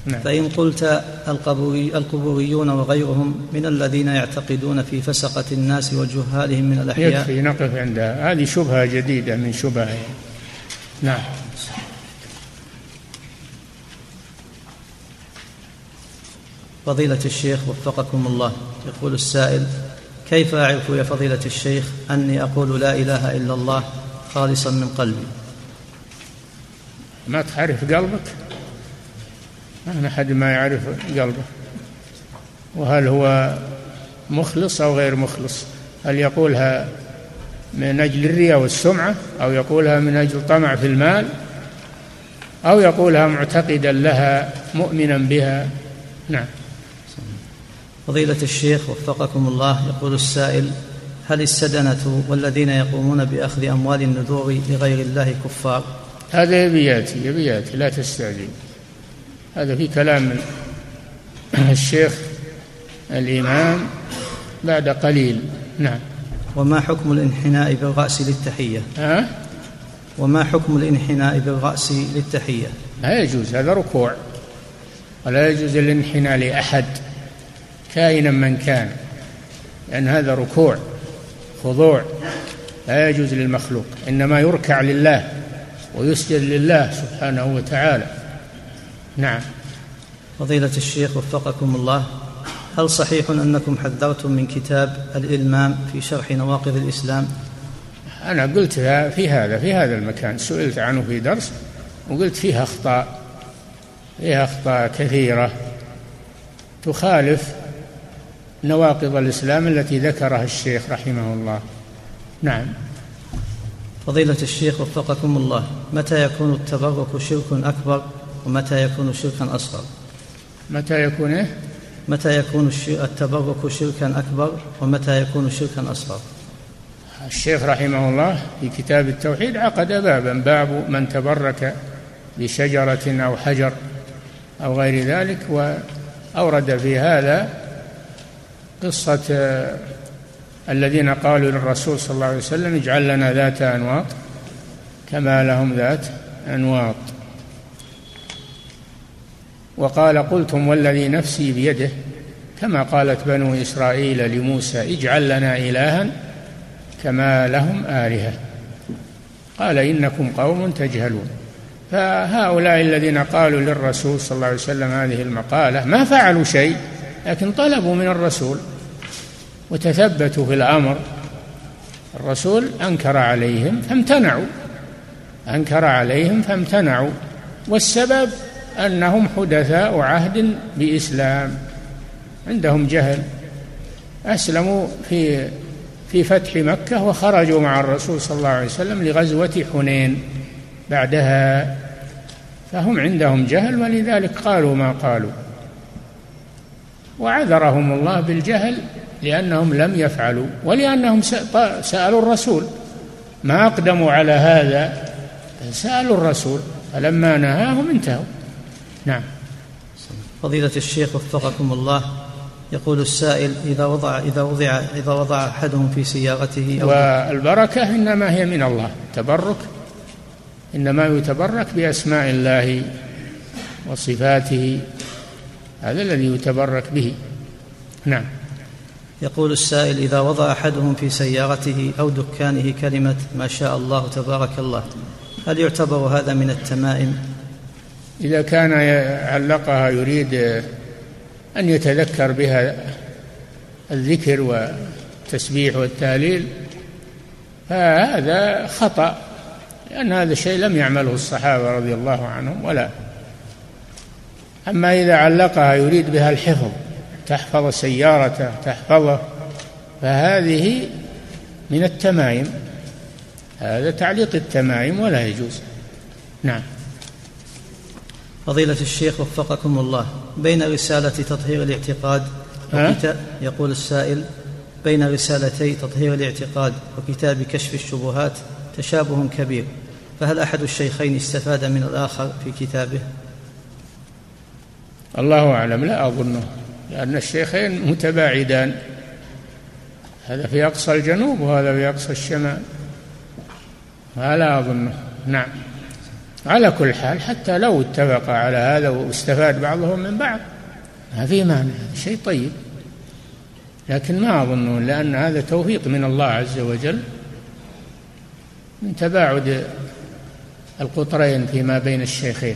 نعم. فإن قلت القبوري القبوريون وغيرهم من الذين يعتقدون في فسقة الناس وجهالهم من الأحياء يكفي نقف عندها هذه شبهة جديدة من شبهة. نعم. فضيلة الشيخ وفقكم الله. يقول السائل كيف أعرف يا فضيلة الشيخ أني أقول لا إله إلا الله خالصا من قلبي؟ ما تعرف قلبك؟ ما أحد ما يعرف قلبه. وهل هو مخلص أو غير مخلص؟ هل يقولها من أجل الرياء والسمعة أو يقولها من أجل طمع في المال أو يقولها معتقدا لها مؤمنا بها؟ نعم. فضيلة الشيخ وفقكم الله يقول السائل هل السدنة والذين يقومون بأخذ أموال النذور لغير الله كفار؟ هذا يبي ياتي يبي ياتي لا تستعجل. هذا في كلام الشيخ الإمام بعد قليل. نعم. وما حكم الانحناء بالرأس للتحية؟ ها؟ وما حكم الانحناء بالرأس للتحية؟ لا يجوز هذا ركوع. ولا يجوز الانحناء لأحد. كائنا من كان. لأن هذا ركوع خضوع لا يجوز للمخلوق إنما يركع لله ويسجد لله سبحانه وتعالى. نعم. فضيلة الشيخ وفقكم الله هل صحيح أنكم حذرتم من كتاب الإلمام في شرح نواقض الإسلام؟ أنا قلت في هذا في هذا المكان. سئلت عنه في درس وقلت فيه أخطاء فيها أخطاء كثيرة تخالف نواقض الإسلام التي ذكرها الشيخ رحمه الله. نعم. فضيلة الشيخ وفقكم الله متى يكون التبرك شرك أكبر ومتى يكون شركا أصغر؟ متى يكون إيه؟ متى يكون التبرك شركا أكبر ومتى يكون شركا أصغر؟ الشيخ رحمه الله في كتاب التوحيد عقد بابا باب من تبرك بشجرة أو حجر أو غير ذلك وأورد في هذا قصة الذين قالوا للرسول صلى الله عليه وسلم اجعل لنا ذات أنواط كما لهم ذات أنواط. وقال قلتم والذي نفسي بيده كما قالت بنو إسرائيل لموسى اجعل لنا إلها كما لهم آلهة. قال إنكم قوم تجهلون. فهؤلاء الذين قالوا للرسول صلى الله عليه وسلم هذه المقالة ما فعلوا شيء لكن طلبوا من الرسول وتثبتوا في الأمر. الرسول أنكر عليهم فامتنعوا. أنكر عليهم فامتنعوا. والسبب أنهم حدثاء عهد بإسلام. عندهم جهل. أسلموا في في فتح مكة وخرجوا مع الرسول صلى الله عليه وسلم لغزوة حنين بعدها. فهم عندهم جهل ولذلك قالوا ما قالوا. وعذرهم الله بالجهل لأنهم لم يفعلوا ولأنهم سألوا الرسول. ما أقدموا على هذا؟ سألوا الرسول فلما نهاهم انتهوا. نعم. فضيلة الشيخ وفقكم الله يقول السائل إذا وضع إذا وضع إذا وضع أحدهم في سيارته أو والبركة إنما هي من الله. تبرك إنما يتبرك بأسماء الله وصفاته. هذا الذي يتبرك به. نعم. يقول السائل إذا وضع أحدهم في سيارته أو دكانه كلمة ما شاء الله تبارك الله هل يعتبر هذا من التمائم؟ إذا كان علقها يريد أن يتذكر بها الذكر والتسبيح والتهليل فهذا خطأ لأن هذا الشيء لم يعمله الصحابة رضي الله عنهم ولا. أما إذا علقها يريد بها الحفظ تحفظ سيارته تحفظه. فهذه من التمايم هذا تعليق التمايم ولا يجوز. نعم. فضيلة الشيخ وفقكم الله بين رسالة تطهير الاعتقاد وكتاب يقول السائل بين رسالتي تطهير الاعتقاد وكتاب كشف الشبهات تشابه كبير فهل أحد الشيخين استفاد من الآخر في كتابه؟ الله أعلم لا أظنه. لأن الشيخين متباعدان. هذا في أقصى الجنوب وهذا في أقصى الشمال. لا أظنه. نعم. على كل حال حتى لو اتفق على هذا واستفاد بعضهم من بعض. ما في مانع. شيء طيب. لكن ما أظنه لأن هذا توفيق من الله عز وجل من تباعد القطرين فيما بين الشيخين.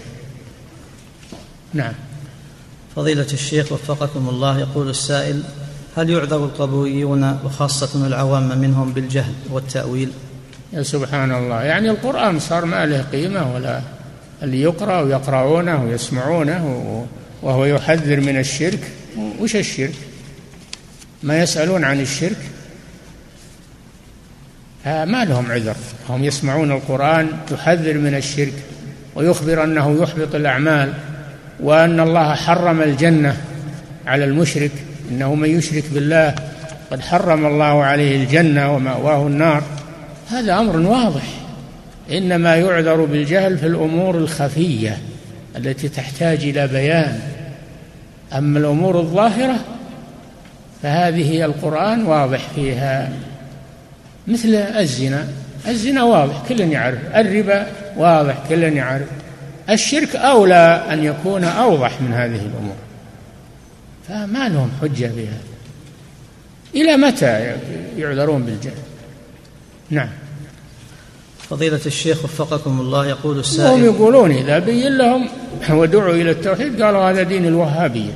نعم. فضيلة الشيخ وفقكم الله يقول السائل هل يعذر القبوريون وخاصة العوام منهم بالجهل والتأويل؟ يا سبحان الله. يعني القرآن صار ما له قيمة ولا اللي يقرأ ويقرؤونه ويسمعونه وهو يحذر من الشرك. وش الشرك؟ ما يسألون عن الشرك؟ ما لهم عذر. هم يسمعون القرآن يحذر من الشرك ويخبر أنه يحبط الأعمال. وأن الله حرم الجنة على المشرك إنه من يشرك بالله قد حرم الله عليه الجنة ومأواه النار. هذا أمر واضح. إنما يعذر بالجهل في الأمور الخفية التي تحتاج إلى بيان. أما الأمور الظاهرة فهذه القرآن واضح فيها. مثل الزنا الزنا واضح كل يعرف الربا واضح كل يعرف الشرك أولى أن يكون أوضح من هذه الأمور. فما لهم حجة هذا إلى متى يعذرون بالجهل؟ نعم. فضيلة الشيخ وفقكم الله يقول السائل هم يقولون إذا بين لهم ودعوا إلى التوحيد قالوا هذا دين الوهابية.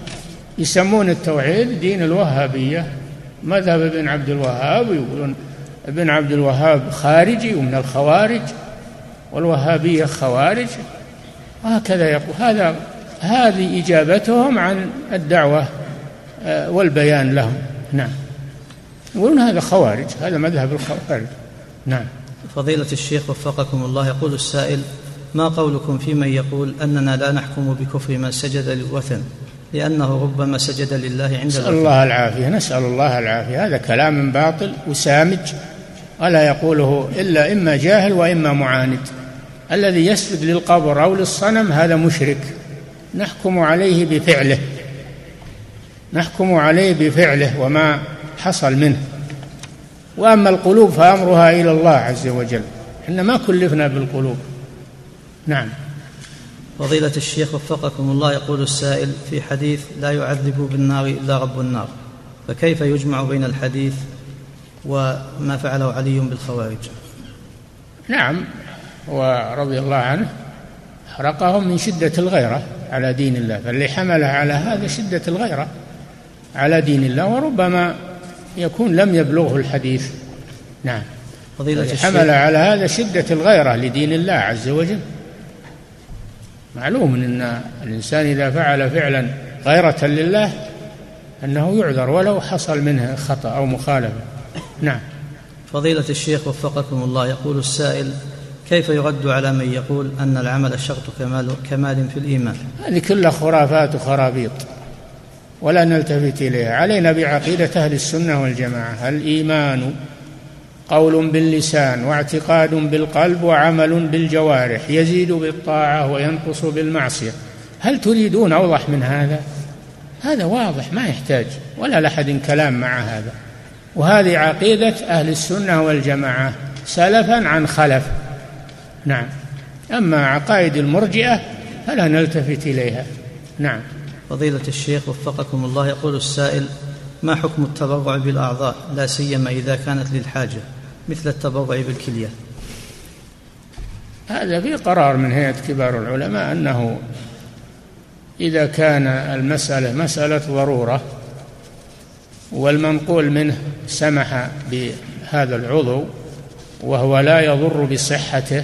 يسمون التوحيد دين الوهابية. مذهب ابن عبد الوهاب ويقولون ابن عبد الوهاب خارجي ومن الخوارج والوهابية خوارج. وهكذا يقول. هذا هذه إجابتهم عن الدعوة آه، والبيان لهم. نعم. يقولون هذا خوارج هذا مذهب الخوارج. نعم. فضيلة الشيخ وفقكم الله يقول السائل ما قولكم في من يقول أننا لا نحكم بكفر من سجد للوثن لأنه ربما سجد لله عند نسأل الله العافية نسأل الله العافية. هذا كلام باطل وسامج ولا يقوله إلا إما جاهل وإما معاند. الذي يسجد للقبر أو للصنم هذا مشرك. نحكم عليه بفعله. نحكم عليه بفعله وما حصل منه. وأما القلوب فأمرها إلى الله عز وجل. إحنا ما كلفنا بالقلوب. نعم. فضيلة الشيخ وفقكم الله يقول السائل في حديث لا يعذب بالنار إلا رب النار. فكيف يجمع بين الحديث وما فعله علي بالخوارج؟ نعم. ورضي الله عنه حرقهم من شدة الغيرة على دين الله فاللي حمله على هذا شدة الغيرة على دين الله وربما يكون لم يبلغه الحديث. نعم. فضيلة حمل على هذا شدة الغيرة لدين الله عز وجل. معلوم أن الإنسان إذا فعل فعلا غيرة لله أنه يعذر ولو حصل منه خطأ أو مخالفة. نعم. فضيلة الشيخ وفقكم الله يقول السائل كيف يرد على من يقول أن العمل شرط كمال, كمال في الإيمان؟ هذه كلها خرافات وخرابيط ولا نلتفت إليها. علينا بعقيدة أهل السنة والجماعة. الإيمان قول باللسان واعتقاد بالقلب وعمل بالجوارح. يزيد بالطاعة وينقص بالمعصية. هل تريدون أوضح من هذا؟ هذا واضح ما يحتاج. ولا لحد كلام مع هذا. وهذه عقيدة أهل السنة والجماعة سلفا عن خلف. نعم. أما عقائد المرجئة فلا نلتفت إليها. نعم. فضيلة الشيخ وفقكم الله يقول السائل ما حكم التبرع بالأعضاء؟ لا سيما إذا كانت للحاجة مثل التبرع بالكلية. هذا في قرار من هيئة كبار العلماء أنه إذا كان المسألة مسألة ضرورة والمنقول منه سمح بهذا العضو وهو لا يضر بصحته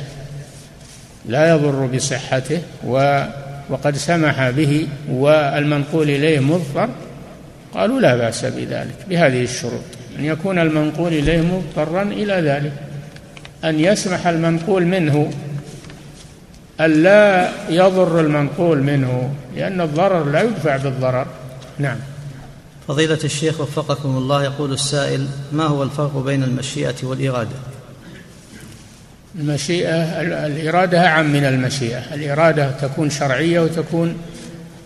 لا يضر بصحته و وقد سمح به والمنقول إليه مضطر قالوا لا بأس بذلك بهذه الشروط أن يكون المنقول إليه مضطرا إلى ذلك أن يسمح المنقول منه أن لا يضر المنقول منه لأن الضرر لا يدفع بالضرر. نعم. فضيلة الشيخ وفقكم الله يقول السائل ما هو الفرق بين المشيئة والإرادة؟ المشيئة الإرادة أعم من المشيئة. الإرادة تكون شرعية وتكون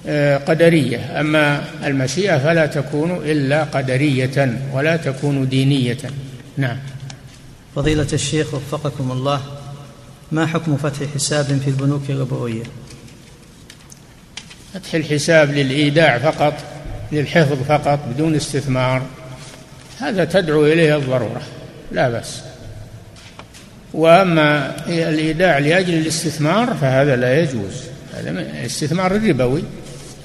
آه، قدرية. أما المشيئة فلا تكون إلا قدرية ولا تكون دينية. نعم. فضيلة الشيخ وفقكم الله ما حكم فتح حساب في البنوك الربوية؟ فتح الحساب للإيداع فقط للحفظ فقط بدون استثمار. هذا تدعو إليه الضرورة. لا بأس. وأما الإيداع لأجل الاستثمار فهذا لا يجوز. هذا الاستثمار الربوي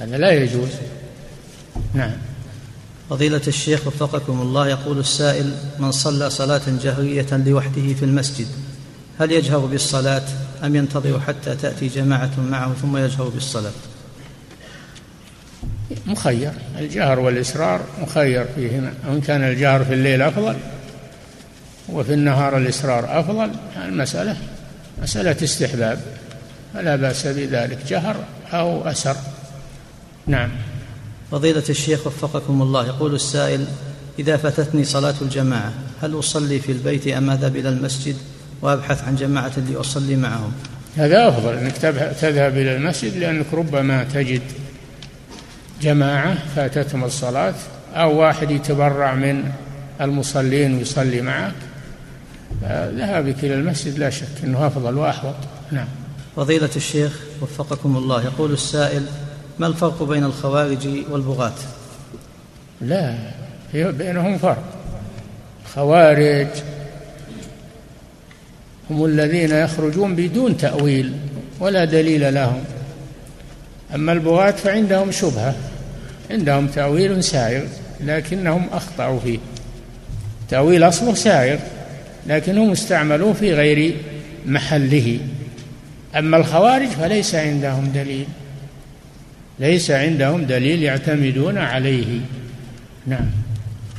هذا لا يجوز. نعم. فضيلة الشيخ وفقكم الله يقول السائل من صلى صلاة جهرية لوحده في المسجد هل يجهر بالصلاة أم ينتظر حتى تأتي جماعة معه ثم يجهر بالصلاة؟ مخير. الجهر والإسرار مخير فيهما. وإن كان الجهر في الليل أفضل. وفي النهار الإسرار أفضل المسألة مسألة استحباب. فلا بأس بذلك جهر أو أسر. نعم. فضيلة الشيخ وفقكم الله يقول السائل إذا فاتتني صلاة الجماعة هل أصلي في البيت أم أذهب إلى المسجد وأبحث عن جماعة لأصلي معهم؟ هذا أفضل أنك تذهب إلى المسجد لأنك ربما تجد جماعة فاتتهم الصلاة أو واحد يتبرع من المصلين ويصلي معك. ذهابك إلى المسجد لا شك أنه أفضل وأحوط. نعم. فضيلة الشيخ وفقكم الله يقول السائل ما الفرق بين الخوارج والبغاة؟ لا بينهم فرق. خوارج هم الذين يخرجون بدون تأويل ولا دليل لهم. أما البغاة فعندهم شبهة عندهم تأويل سائر لكنهم أخطأوا فيه. تأويل أصله سائر. لكنهم استعملوه في غير محله. أما الخوارج فليس عندهم دليل. ليس عندهم دليل يعتمدون عليه. نعم.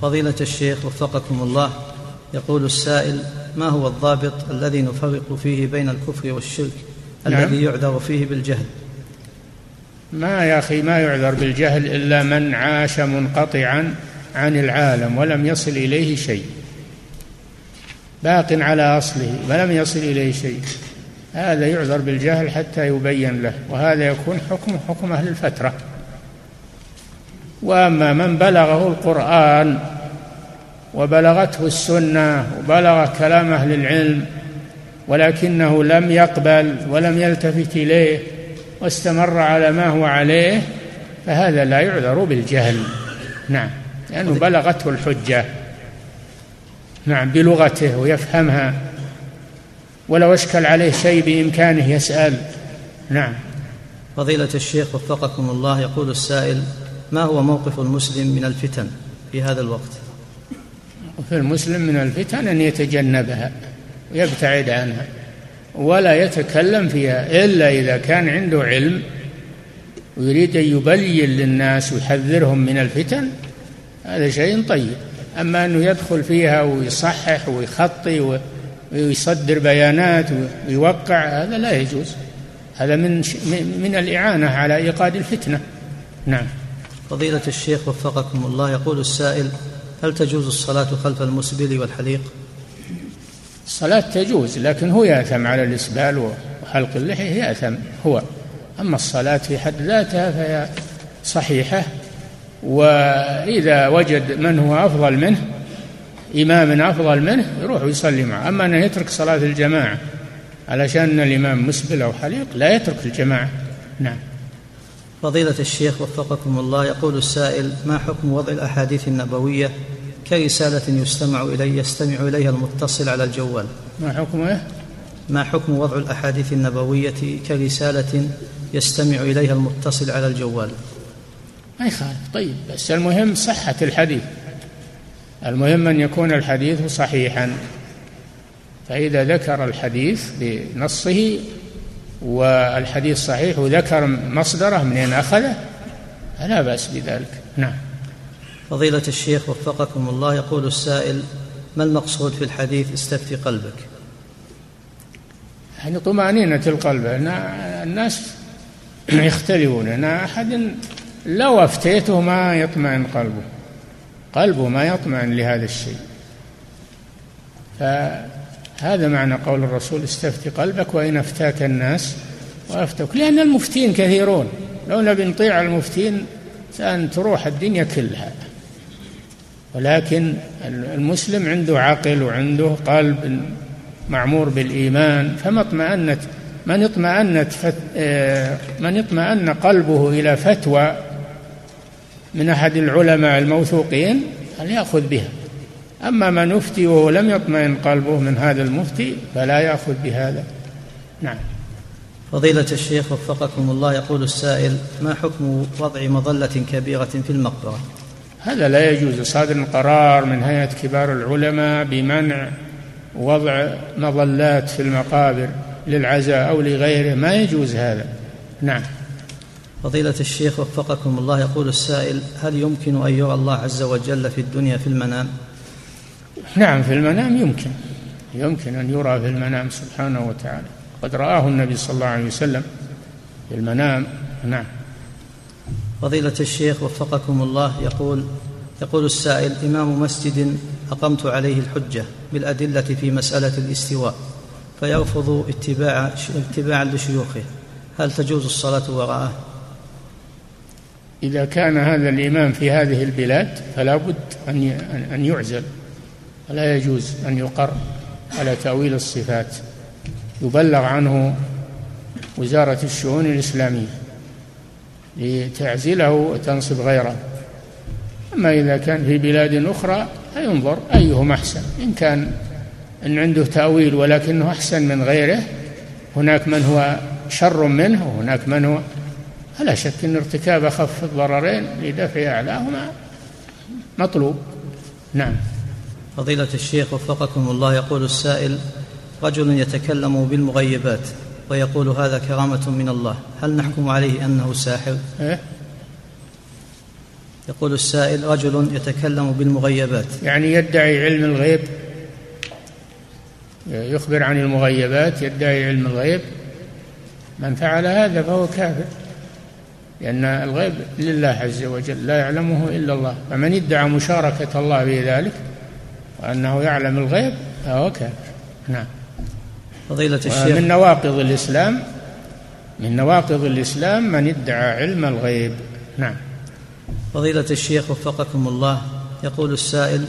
فضيلة الشيخ وفقكم الله يقول السائل ما هو الضابط الذي نفرق فيه بين الكفر والشرك نعم. الذي يعذر فيه بالجهل؟ ما يا أخي ما يعذر بالجهل إلا من عاش منقطعا عن العالم ولم يصل إليه شيء. باق على أصله ولم يصل إليه شيء. هذا يعذر بالجهل حتى يبين له وهذا يكون حكم حكم أهل الفترة. وأما من بلغه القرآن وبلغته السنة وبلغ كلام أهل العلم ولكنه لم يقبل ولم يلتفت إليه واستمر على ما هو عليه فهذا لا يعذر بالجهل. نعم لأنه بلغته الحجة. نعم بلغته ويفهمها. ولو أشكل عليه شيء بإمكانه يسأل. نعم. فضيلة الشيخ وفقكم الله يقول السائل ما هو موقف المسلم من الفتن في هذا الوقت؟ في المسلم من الفتن أن يتجنبها ويبتعد عنها ولا يتكلم فيها إلا إذا كان عنده علم ويريد أن يبين للناس ويحذرهم من الفتن. هذا شيء طيب. أما أنه يدخل فيها ويصحح ويخطي ويصدر بيانات ويوقع هذا لا يجوز. هذا من من الإعانة على إيقاد الفتنة. نعم. فضيلة الشيخ وفقكم الله يقول السائل هل تجوز الصلاة خلف المسبل والحليق؟ الصلاة تجوز لكن هو يأثم على الإسبال وحلق اللحية يأثم هو. أما الصلاة في حد ذاتها فهي صحيحة. وإذا وجد من هو أفضل منه إمام أفضل منه يروح ويصلي معه. أما أنه يترك صلاة الجماعة علشان الإمام مسبل أو حليق لا يترك الجماعة. نعم. فضيلة الشيخ وفقكم الله يقول السائل ما حكم وضع الأحاديث النبوية كرسالة يستمع إلي يستمع إليها المتصل على الجوال؟ ما حكمه ما حكم وضع الأحاديث النبوية كرسالة يستمع إليها المتصل على الجوال؟ ما يخالف. طيب بس المهم صحة الحديث. المهم أن يكون الحديث صحيحا. فإذا ذكر الحديث بنصه والحديث صحيح وذكر مصدره منين أخذه فلا بأس بذلك. نعم. فضيلة الشيخ وفقكم الله يقول السائل ما المقصود في الحديث استفتي قلبك؟ يعني طمأنينة القلب. الناس يختلفون. أنا أحد لو أفتيته ما يطمئن قلبه. قلبه ما يطمئن لهذا الشيء. فهذا معنى قول الرسول استفتي قلبك وإن أفتاك الناس وأفتوك. لأن المفتين كثيرون. لو نبي نطيع المفتين سأن تروح الدنيا كلها. ولكن المسلم عنده عقل وعنده قلب معمور بالإيمان فما اطمأنت من اطمأنت آه، من اطمأن قلبه إلى فتوى من أحد العلماء الموثوقين فليأخذ بها. أما من يفتي وهو لم يطمئن قلبه من هذا المفتي فلا يأخذ بهذا. نعم. فضيلة الشيخ وفقكم الله يقول السائل ما حكم وضع مظلة كبيرة في المقبرة؟ هذا لا يجوز. صادر قرار من هيئة كبار العلماء بمنع وضع مظلات في المقابر للعزاء أو لغيره. ما يجوز هذا. نعم. فضيلة الشيخ وفقكم الله يقول السائل هل يمكن أن يرى الله عز وجل في الدنيا في المنام؟ نعم في المنام يمكن يمكن أن يرى في المنام سبحانه وتعالى. قد رآه النبي صلى الله عليه وسلم في المنام. نعم. فضيلة الشيخ وفقكم الله يقول يقول السائل إمام مسجد أقمت عليه الحجة بالأدلة في مسألة الاستواء فيرفض اتباع اتباعا لشيوخه. هل تجوز الصلاة وراءه؟ إذا كان هذا الإمام في هذه البلاد فلا بد أن أن يعزل. ولا يجوز أن يقر على تأويل الصفات. يبلغ عنه وزارة الشؤون الإسلامية لتعزله وتنصب غيره. أما إذا كان في بلاد أخرى فينظر أيهما أحسن. إن كان أن عنده تأويل ولكنه أحسن من غيره هناك من هو شر منه وهناك من هو فلا شك أن ارتكاب أخف الضررين لدفع أعلاهما مطلوب. نعم. فضيلة الشيخ وفقكم الله يقول السائل رجل يتكلم بالمغيبات ويقول هذا كرامة من الله هل نحكم عليه أنه ساحر؟ إيه؟ يقول السائل رجل يتكلم بالمغيبات. يعني يدعي علم الغيب يخبر عن المغيبات يدعي علم الغيب. من فعل هذا فهو كافر. لأن الغيب لله عز وجل لا يعلمه إلا الله. فمن ادعى مشاركة الله في ذلك وأنه يعلم الغيب فهو كافر. نعم. فضيلة الشيخ. من نواقض الإسلام من نواقض الإسلام من ادعى علم الغيب. نعم. فضيلة الشيخ وفقكم الله يقول السائل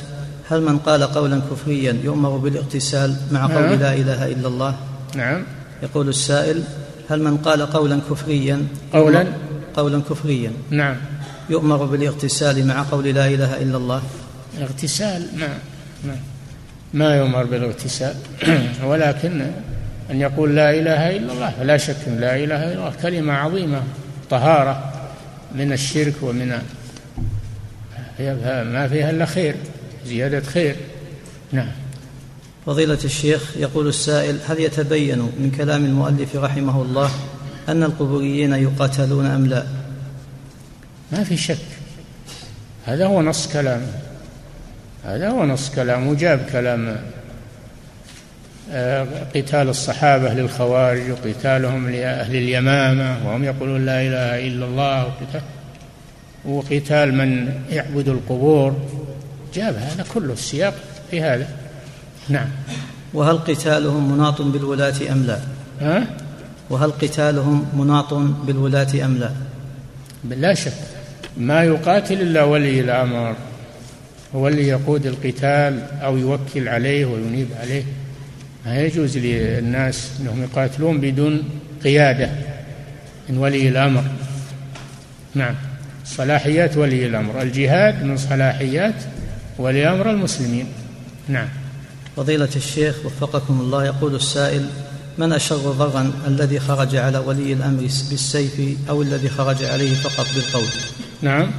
هل من قال قولا كفريا يؤمر بالاغتسال مع قول نعم. لا إله إلا الله؟ نعم. يقول السائل هل من قال قولا كفريا قولا؟ قولا كفريا. نعم. يؤمر بالاغتسال مع قول لا إله إلا الله. اغتسال ما ما, ما يؤمر بالاغتسال. ولكن أن يقول لا إله إلا الله فلا شك لا إله إلا الله. كلمة عظيمة طهارة من الشرك ومن ما فيها إلا خير زيادة خير. نعم. فضيلة الشيخ يقول السائل هل يتبين من كلام المؤلف رحمه الله أن القبوريين يقاتلون أم لا؟ ما في شك. هذا هو نص كلامه هذا هو نص كلامه وجاب كلام آه، قتال الصحابة للخوارج وقتالهم لأهل اليمامة وهم يقولون لا إله إلا الله وقتال, وقتال من يعبد القبور. جاب هذا كله السياق في هذا. نعم. وهل قتالهم مناط بالولاة أم لا؟ ها؟ وهل قتالهم مناط بالولاة أم لا؟ لا شك. ما يقاتل إلا ولي الأمر. هو اللي يقود القتال أو يوكل عليه وينيب عليه. ما يجوز للناس أنهم يقاتلون بدون قيادة من ولي الأمر. نعم. صلاحيات ولي الأمر. الجهاد من صلاحيات ولي أمر المسلمين. نعم. فضيلة الشيخ وفقكم الله يقول السائل من أشر ضرا الذي خرج على ولي الأمر بالسيف أو الذي خرج عليه فقط بالقول؟ نعم.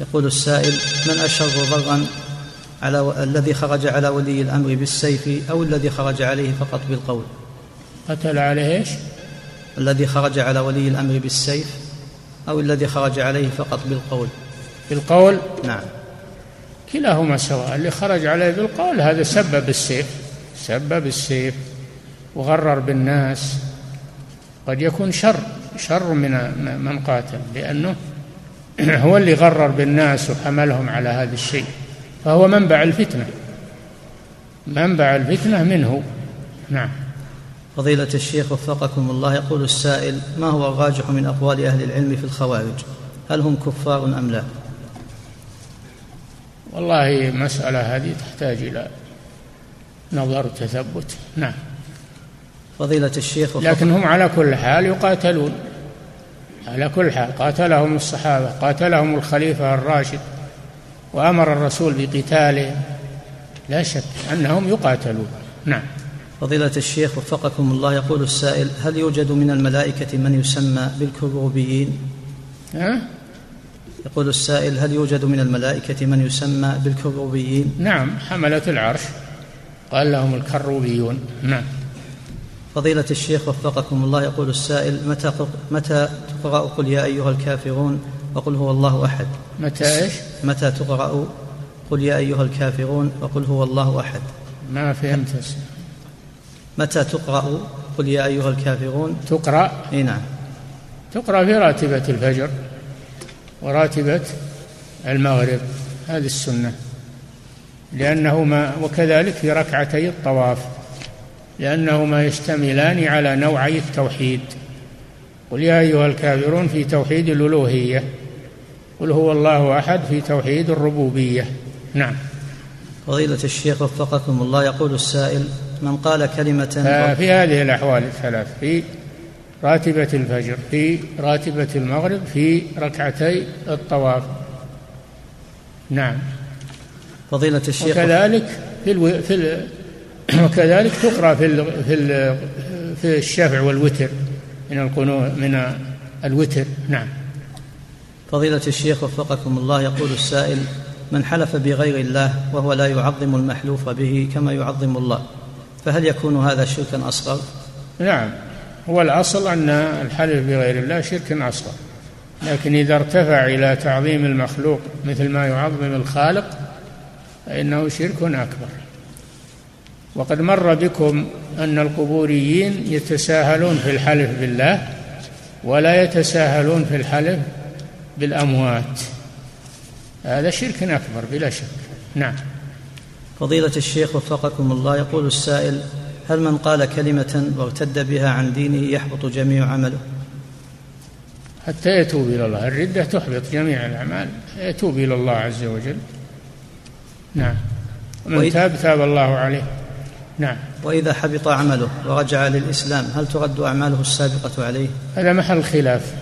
يقول السائل من أشر ضرا على و... الذي خرج على ولي الأمر بالسيف أو الذي خرج عليه فقط بالقول؟ قتل عليه إيش؟ الذي خرج على ولي الأمر بالسيف أو الذي خرج عليه فقط بالقول. بالقول؟ نعم. كلاهما سواء اللي خرج عليه بالقول هذا سبب السيف سبب السيف. وغرر بالناس. قد يكون شر شر من من قاتل لأنه هو اللي غرر بالناس وحملهم على هذا الشيء. فهو منبع الفتنة. منبع الفتنة منه. نعم. فضيلة الشيخ وفقكم الله يقول السائل ما هو الراجح من أقوال أهل العلم في الخوارج؟ هل هم كفار أم لا؟ والله مسألة هذه تحتاج إلى نظر تثبت نعم. فضيلة الشيخ لكن هم على كل حال يقاتلون. على كل حال. قاتلهم الصحابة قاتلهم الخليفة الراشد وأمر الرسول بقتالهم لا شك أنهم يقاتلون. نعم. فضيلة الشيخ وفقكم الله يقول السائل هل يوجد من الملائكة من يسمى بالكروبيين؟ ها؟ يقول السائل هل يوجد من الملائكة من يسمى بالكروبيين؟ نعم حملة العرش. قال لهم الكروبيون. نعم. فضيلة الشيخ وفقكم الله يقول السائل متى متى تقرأ قل يا أيها الكافرون وقل هو الله أحد؟ متى إيش؟ متى تقرأ قل يا أيها الكافرون وقل هو الله أحد؟ ما فهمت. متى تقرأ قل يا أيها الكافرون؟ تقرأ؟ إي نعم. تقرأ في راتبة الفجر وراتبة المغرب. هذه السنة. لأنهما وكذلك في ركعتي الطواف. لأنهما يشتملان على نوعي التوحيد. قل يا أيها الكافرون في توحيد الألوهية. قل هو الله أحد في توحيد الربوبية. نعم. فضيلة الشيخ وفقكم الله يقول السائل من قال كلمة آه، في هذه الأحوال الثلاث في راتبة الفجر في راتبة المغرب في ركعتي الطواف. نعم. فضيلة الشيخ وكذلك في ألو... في ال... وكذلك تقرأ في. في. في الشفع والوتر من القنوت من الوتر نعم فضيلة الشيخ وفقكم الله يقول السائل من حلف بغير الله وهو لا يعظم المحلوف به كما يعظم الله فهل يكون هذا شركا أصغر؟ نعم هو الأصل أن الحلف بغير الله شرك أصغر لكن إذا ارتفع إلى تعظيم المخلوق مثل ما يعظم الخالق فإنه شرك أكبر وقد مر بكم أن القبوريين يتساهلون في الحلف بالله ولا يتساهلون في الحلف بالأموات. هذا شرك أكبر بلا شك. نعم. فضيلة الشيخ وفقكم الله يقول السائل هل من قال كلمة وارتد بها عن دينه يحبط جميع عمله؟ حتى يتوب إلى الله. الردة تحبط جميع الأعمال يتوب إلى الله عز وجل. نعم. ومن تاب تاب الله عليه. نعم. وإذا حبط عمله ورجع للإسلام هل ترد أعماله السابقة عليه؟ هذا محل خلاف.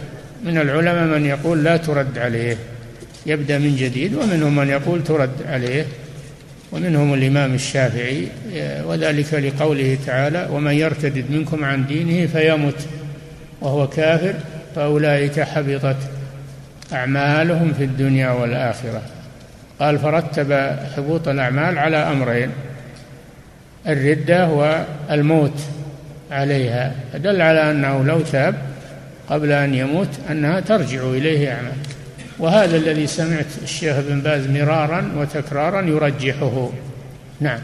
من العلماء من يقول لا ترد عليه. يبدأ من جديد ومنهم من يقول ترد عليه ومنهم الإمام الشافعي وذلك لقوله تعالى ومن يرتد منكم عن دينه فيمت وهو كافر فأولئك حبطت أعمالهم في الدنيا والآخرة. قال فرتب حبوط الأعمال على أمرين الردة والموت عليها. فدل على أنه لو تاب قبل أن يموت أنها ترجع إليه أعمال وهذا الذي سمعت الشيخ ابن باز مرارا وتكرارا يرجحه. نعم.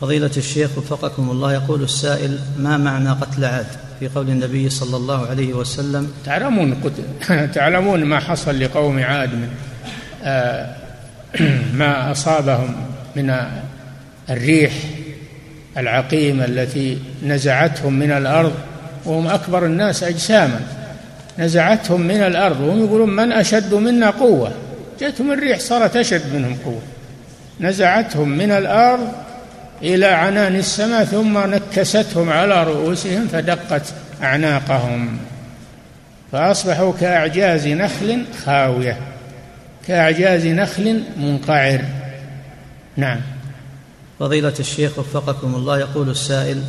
فضيلة الشيخ وفقكم الله يقول السائل ما معنى قتل عاد؟ في قول النبي صلى الله عليه وسلم تعلمون تعلمون ما حصل لقوم عاد من آه ما أصابهم من الريح العقيمة التي نزعتهم من الأرض وهم أكبر الناس أجساما. نزعتهم من الأرض وهم يقولون من أشد منا قوة؟ جاءتهم الريح صارت أشد منهم قوة. نزعتهم من الأرض إلى عنان السماء ثم نكستهم على رؤوسهم فدقت أعناقهم. فأصبحوا كأعجاز نخل خاوية كأعجاز نخل منقعر. نعم. فضيلة الشيخ وفقكم الله يقول السائل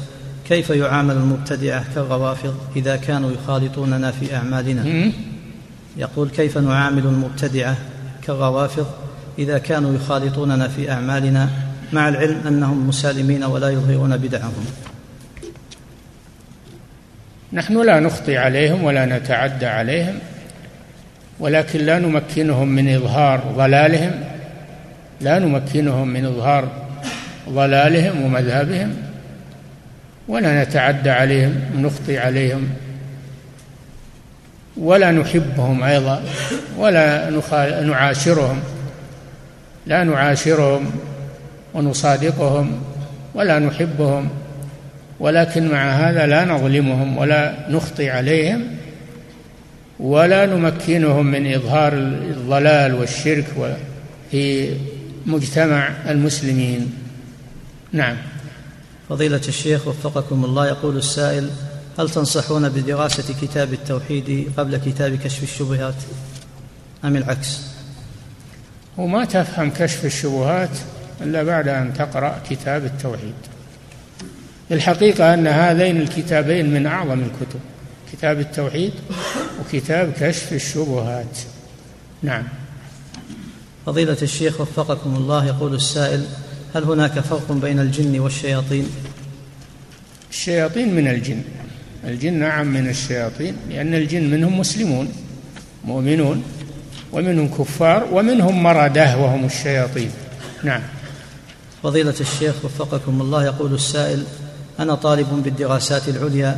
كيف يعامل المبتدعة كالروافض إذا كانوا يخالطوننا في أعمالنا؟ يقول كيف نعامل المبتدعة كالروافض إذا كانوا يخالطوننا في أعمالنا مع العلم أنهم مسالمين ولا يظهرون بدعهم؟ نحن لا نخطي عليهم ولا نتعدى عليهم ولكن لا نمكنهم من إظهار ضلالهم لا نمكنهم من إظهار ضلالهم ومذهبهم ولا نتعدى عليهم نخطي عليهم ولا نحبهم أيضا ولا نعاشرهم لا نعاشرهم ونصادقهم ولا نحبهم ولكن مع هذا لا نظلمهم ولا نخطي عليهم ولا نمكنهم من إظهار الضلال والشرك في مجتمع المسلمين. نعم. فضيلة الشيخ وفقكم الله يقول السائل هل تنصحون بدراسة كتاب التوحيد قبل كتاب كشف الشبهات أم العكس؟ وما تفهم كشف الشبهات إلا بعد أن تقرأ كتاب التوحيد. الحقيقة أن هذين الكتابين من أعظم الكتب كتاب التوحيد وكتاب كشف الشبهات. نعم. فضيلة الشيخ وفقكم الله يقول السائل هل هناك فرق بين الجن والشياطين؟ الشياطين من الجن. الجن نعم من الشياطين لأن الجن منهم مسلمون مؤمنون ومنهم كفار ومنهم مردة وهم الشياطين. نعم. فضيلة الشيخ وفقكم الله يقول السائل أنا طالب بالدراسات العليا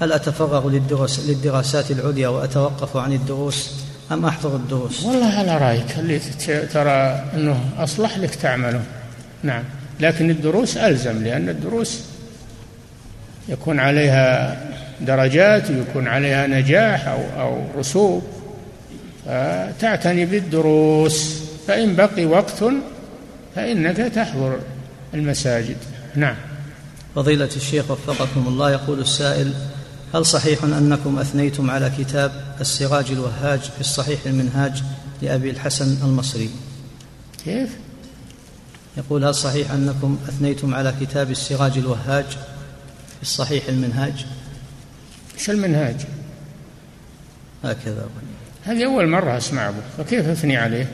هل أتفرغ للدرس للدراسات العليا وأتوقف عن الدروس أم أحضر الدروس؟ والله على رأيك اللي ترى أنه أصلح لك تعمله. نعم. لكن الدروس ألزم لأن الدروس يكون عليها درجات ويكون عليها نجاح أو, أو رسوب. فتعتني بالدروس. فإن بقي وقت فإنك تحضر المساجد. نعم. فضيلة الشيخ وفقكم الله يقول السائل هل صحيح أنكم أثنيتم على كتاب السراج الوهاج في الصحيح المنهاج لأبي الحسن المصري؟ كيف؟ يقول هل صحيح أنكم أثنيتم على كتاب السراج الوهاج في الصحيح المنهاج إيش المنهاج؟ هكذا هذه أول مرة أسمع به فكيف أثني عليه؟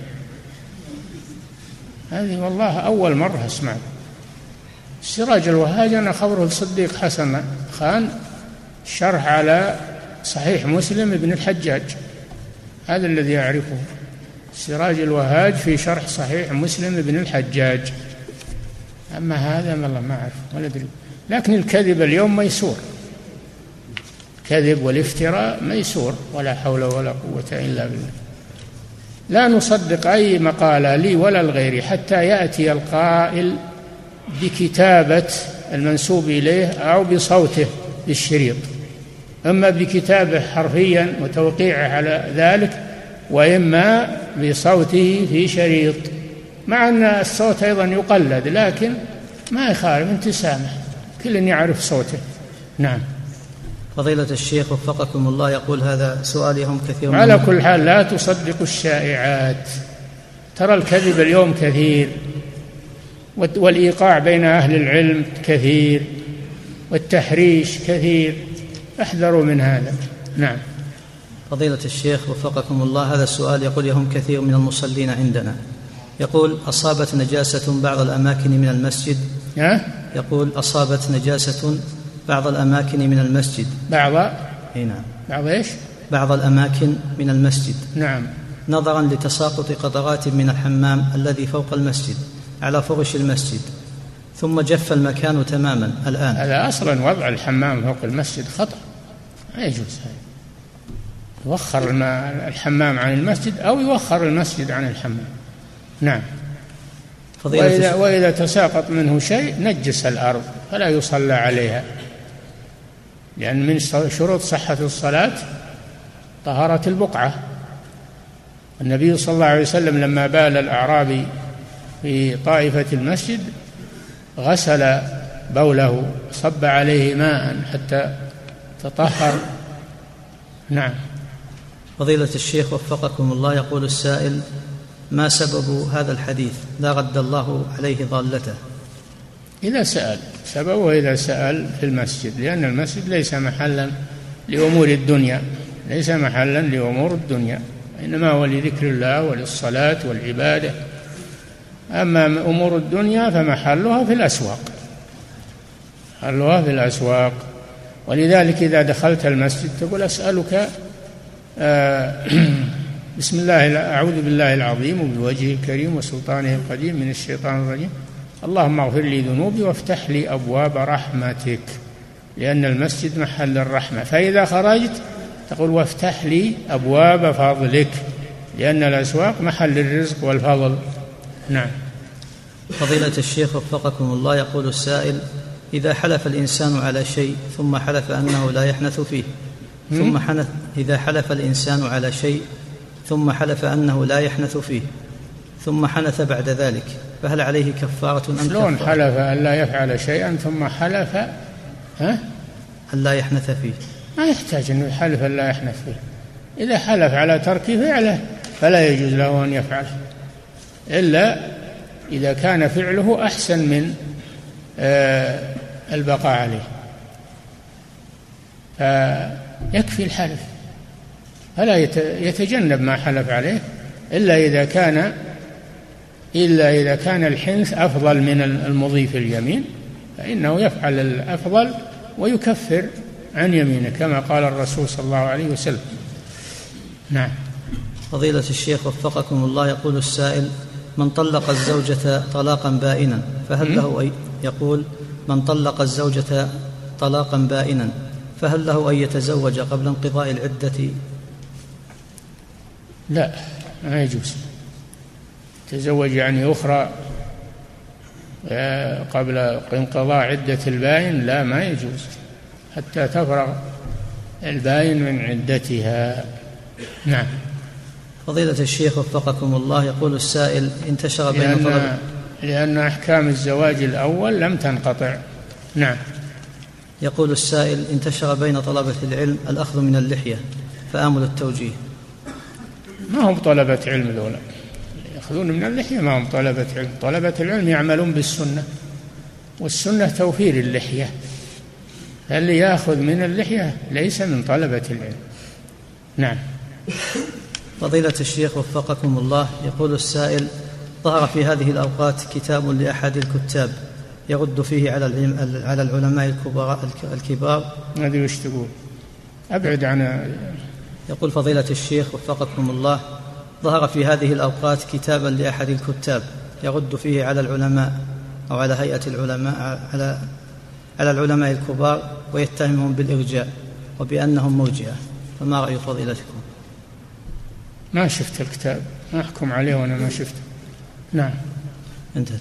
هذه والله أول مرة أسمع به السراج الوهاج أنا خبره الصديق حسن خان شرح على صحيح مسلم ابن الحجاج هذا الذي أعرفه سراج الوهاج في شرح صحيح مسلم ابن الحجاج. أما هذا والله ما أعرف ولا أدري لكن الكذب اليوم ميسور. الكذب والافتراء ميسور ولا حول ولا قوة إلا بالله. لا نصدق أي مقالة لي ولا لغيري حتى يأتي القائل بكتابة المنسوب إليه أو بصوته بالشريط أما بكتابه حرفيا وتوقيعه على ذلك وإما بصوته في شريط مع أن الصوت أيضا يقلد لكن ما يخالف أنت سامح كل يعرف صوته. نعم. فضيلة الشيخ وفقكم الله يقول هذا سؤالي هم كثير على كل حال لا تصدقوا الشائعات. ترى الكذب اليوم كثير والإيقاع بين أهل العلم كثير والتحريش كثير. أحذروا من هذا. نعم. فضيلة الشيخ وفقكم الله هذا السؤال يقول يهم كثير من المصلين عندنا. يقول أصابت نجاسة بعض الأماكن من المسجد؟ يقول أصابت نجاسة بعض الأماكن من المسجد. بعض؟ أي نعم. بعض إيش؟ بعض الأماكن من المسجد. نعم. نظرا لتساقط قطرات من الحمام الذي فوق المسجد على فرش المسجد ثم جف المكان تماما. الآن هذا أصلا وضع الحمام فوق المسجد خطأ. ما يجوز هذا. يوخر الحمام عن المسجد أو يوخر المسجد عن الحمام. نعم. وإذا, وإذا تساقط منه شيء نجس الأرض فلا يصلى عليها. لأن من شروط صحة الصلاة طهارة البقعة. النبي صلى الله عليه وسلم لما بال الأعرابي في طائفة المسجد غسل بوله صب عليه ماء حتى تطهر. نعم. فضيلة الشيخ وفقكم الله يقول السائل ما سبب هذا الحديث؟ لا رد الله عليه ضالته. إذا سأل سببه إذا سأل في المسجد لأن المسجد ليس محلا لأمور الدنيا ليس محلا لأمور الدنيا إنما هو لذكر الله وللصلاة والعبادة. أما أمور الدنيا فمحلها في الأسواق محلها في الأسواق. ولذلك إذا دخلت المسجد تقول أسألك بسم الله أعوذ بالله العظيم وبوجهه الكريم وسلطانه القديم من الشيطان الرجيم. اللهم اغفر لي ذنوبي وافتح لي أبواب رحمتك لأن المسجد محل الرحمة. فإذا خرجت تقول وافتح لي أبواب فضلك لأن الأسواق محل الرزق والفضل. نعم. فضيلة الشيخ وفقكم الله يقول السائل إذا حلف الإنسان على شيء ثم حلف أنه لا يحنث فيه ثم حنث إذا حلف الإنسان على شيء ثم حلف أنه لا يحنث فيه ثم حنث بعد ذلك فهل عليه كفارة أم شلون حلف أن لا يفعل شيئا ثم حلف؟ ها؟ أن لا يحنث فيه. ما يحتاج أنه يحلف أن لا يحنث فيه. إذا حلف على ترك فعله فلا يجوز له أن يفعله إلا إذا كان فعله أحسن من آه، البقاء عليه. فيكفي الحلف. فلا يتجنب ما حلف عليه إلا إذا كان إلا إذا كان الحنث أفضل من المضي في اليمين فإنه يفعل الأفضل ويكفر عن يمينه كما قال الرسول صلى الله عليه وسلم. نعم. فضيلة الشيخ وفقكم الله يقول السائل من طلق الزوجة طلاقا بائنا فهل له أي يقول من طلق الزوجة طلاقا بائنا فهل له أن يتزوج قبل انقضاء العدة؟ لا ما يجوز. تزوج يعني أخرى آه، قبل انقضاء عدة الباين؟ لا ما يجوز. حتى تفرغ الباين من عدتها. نعم. فضيلة الشيخ وفقكم الله يقول السائل انتشر بين لأن, لأن أحكام الزواج الأول لم تنقطع. نعم. يقول السائل انتشر بين طلبة العلم الأخذ من اللحية فآمل التوجيه. ما هم طلبة علم ذولا يأخذون من اللحية ما هم طلبة علم؟ طلبة العلم يعملون بالسنة والسنة توفير اللحية. اللي يأخذ من اللحية؟ ليس من طلبة العلم. نعم. فضيلة الشيخ وفقكم الله يقول السائل ظهر في هذه الأوقات كتاب لأحد الكتاب يرد فيه على على العلماء الكبار الكبار. هذه وش تقول؟ أبعد عن يقول فضيلة الشيخ وفقكم الله ظهر في هذه الأوقات كتابا لأحد الكتاب يرد فيه على العلماء أو على هيئة العلماء على على العلماء الكبار ويتهمهم بالإرجاء وبأنهم مرجئة. فما رأي فضيلتكم؟ ما شفت الكتاب. ما أحكم عليه وأنا ما شفته. نعم. انتهت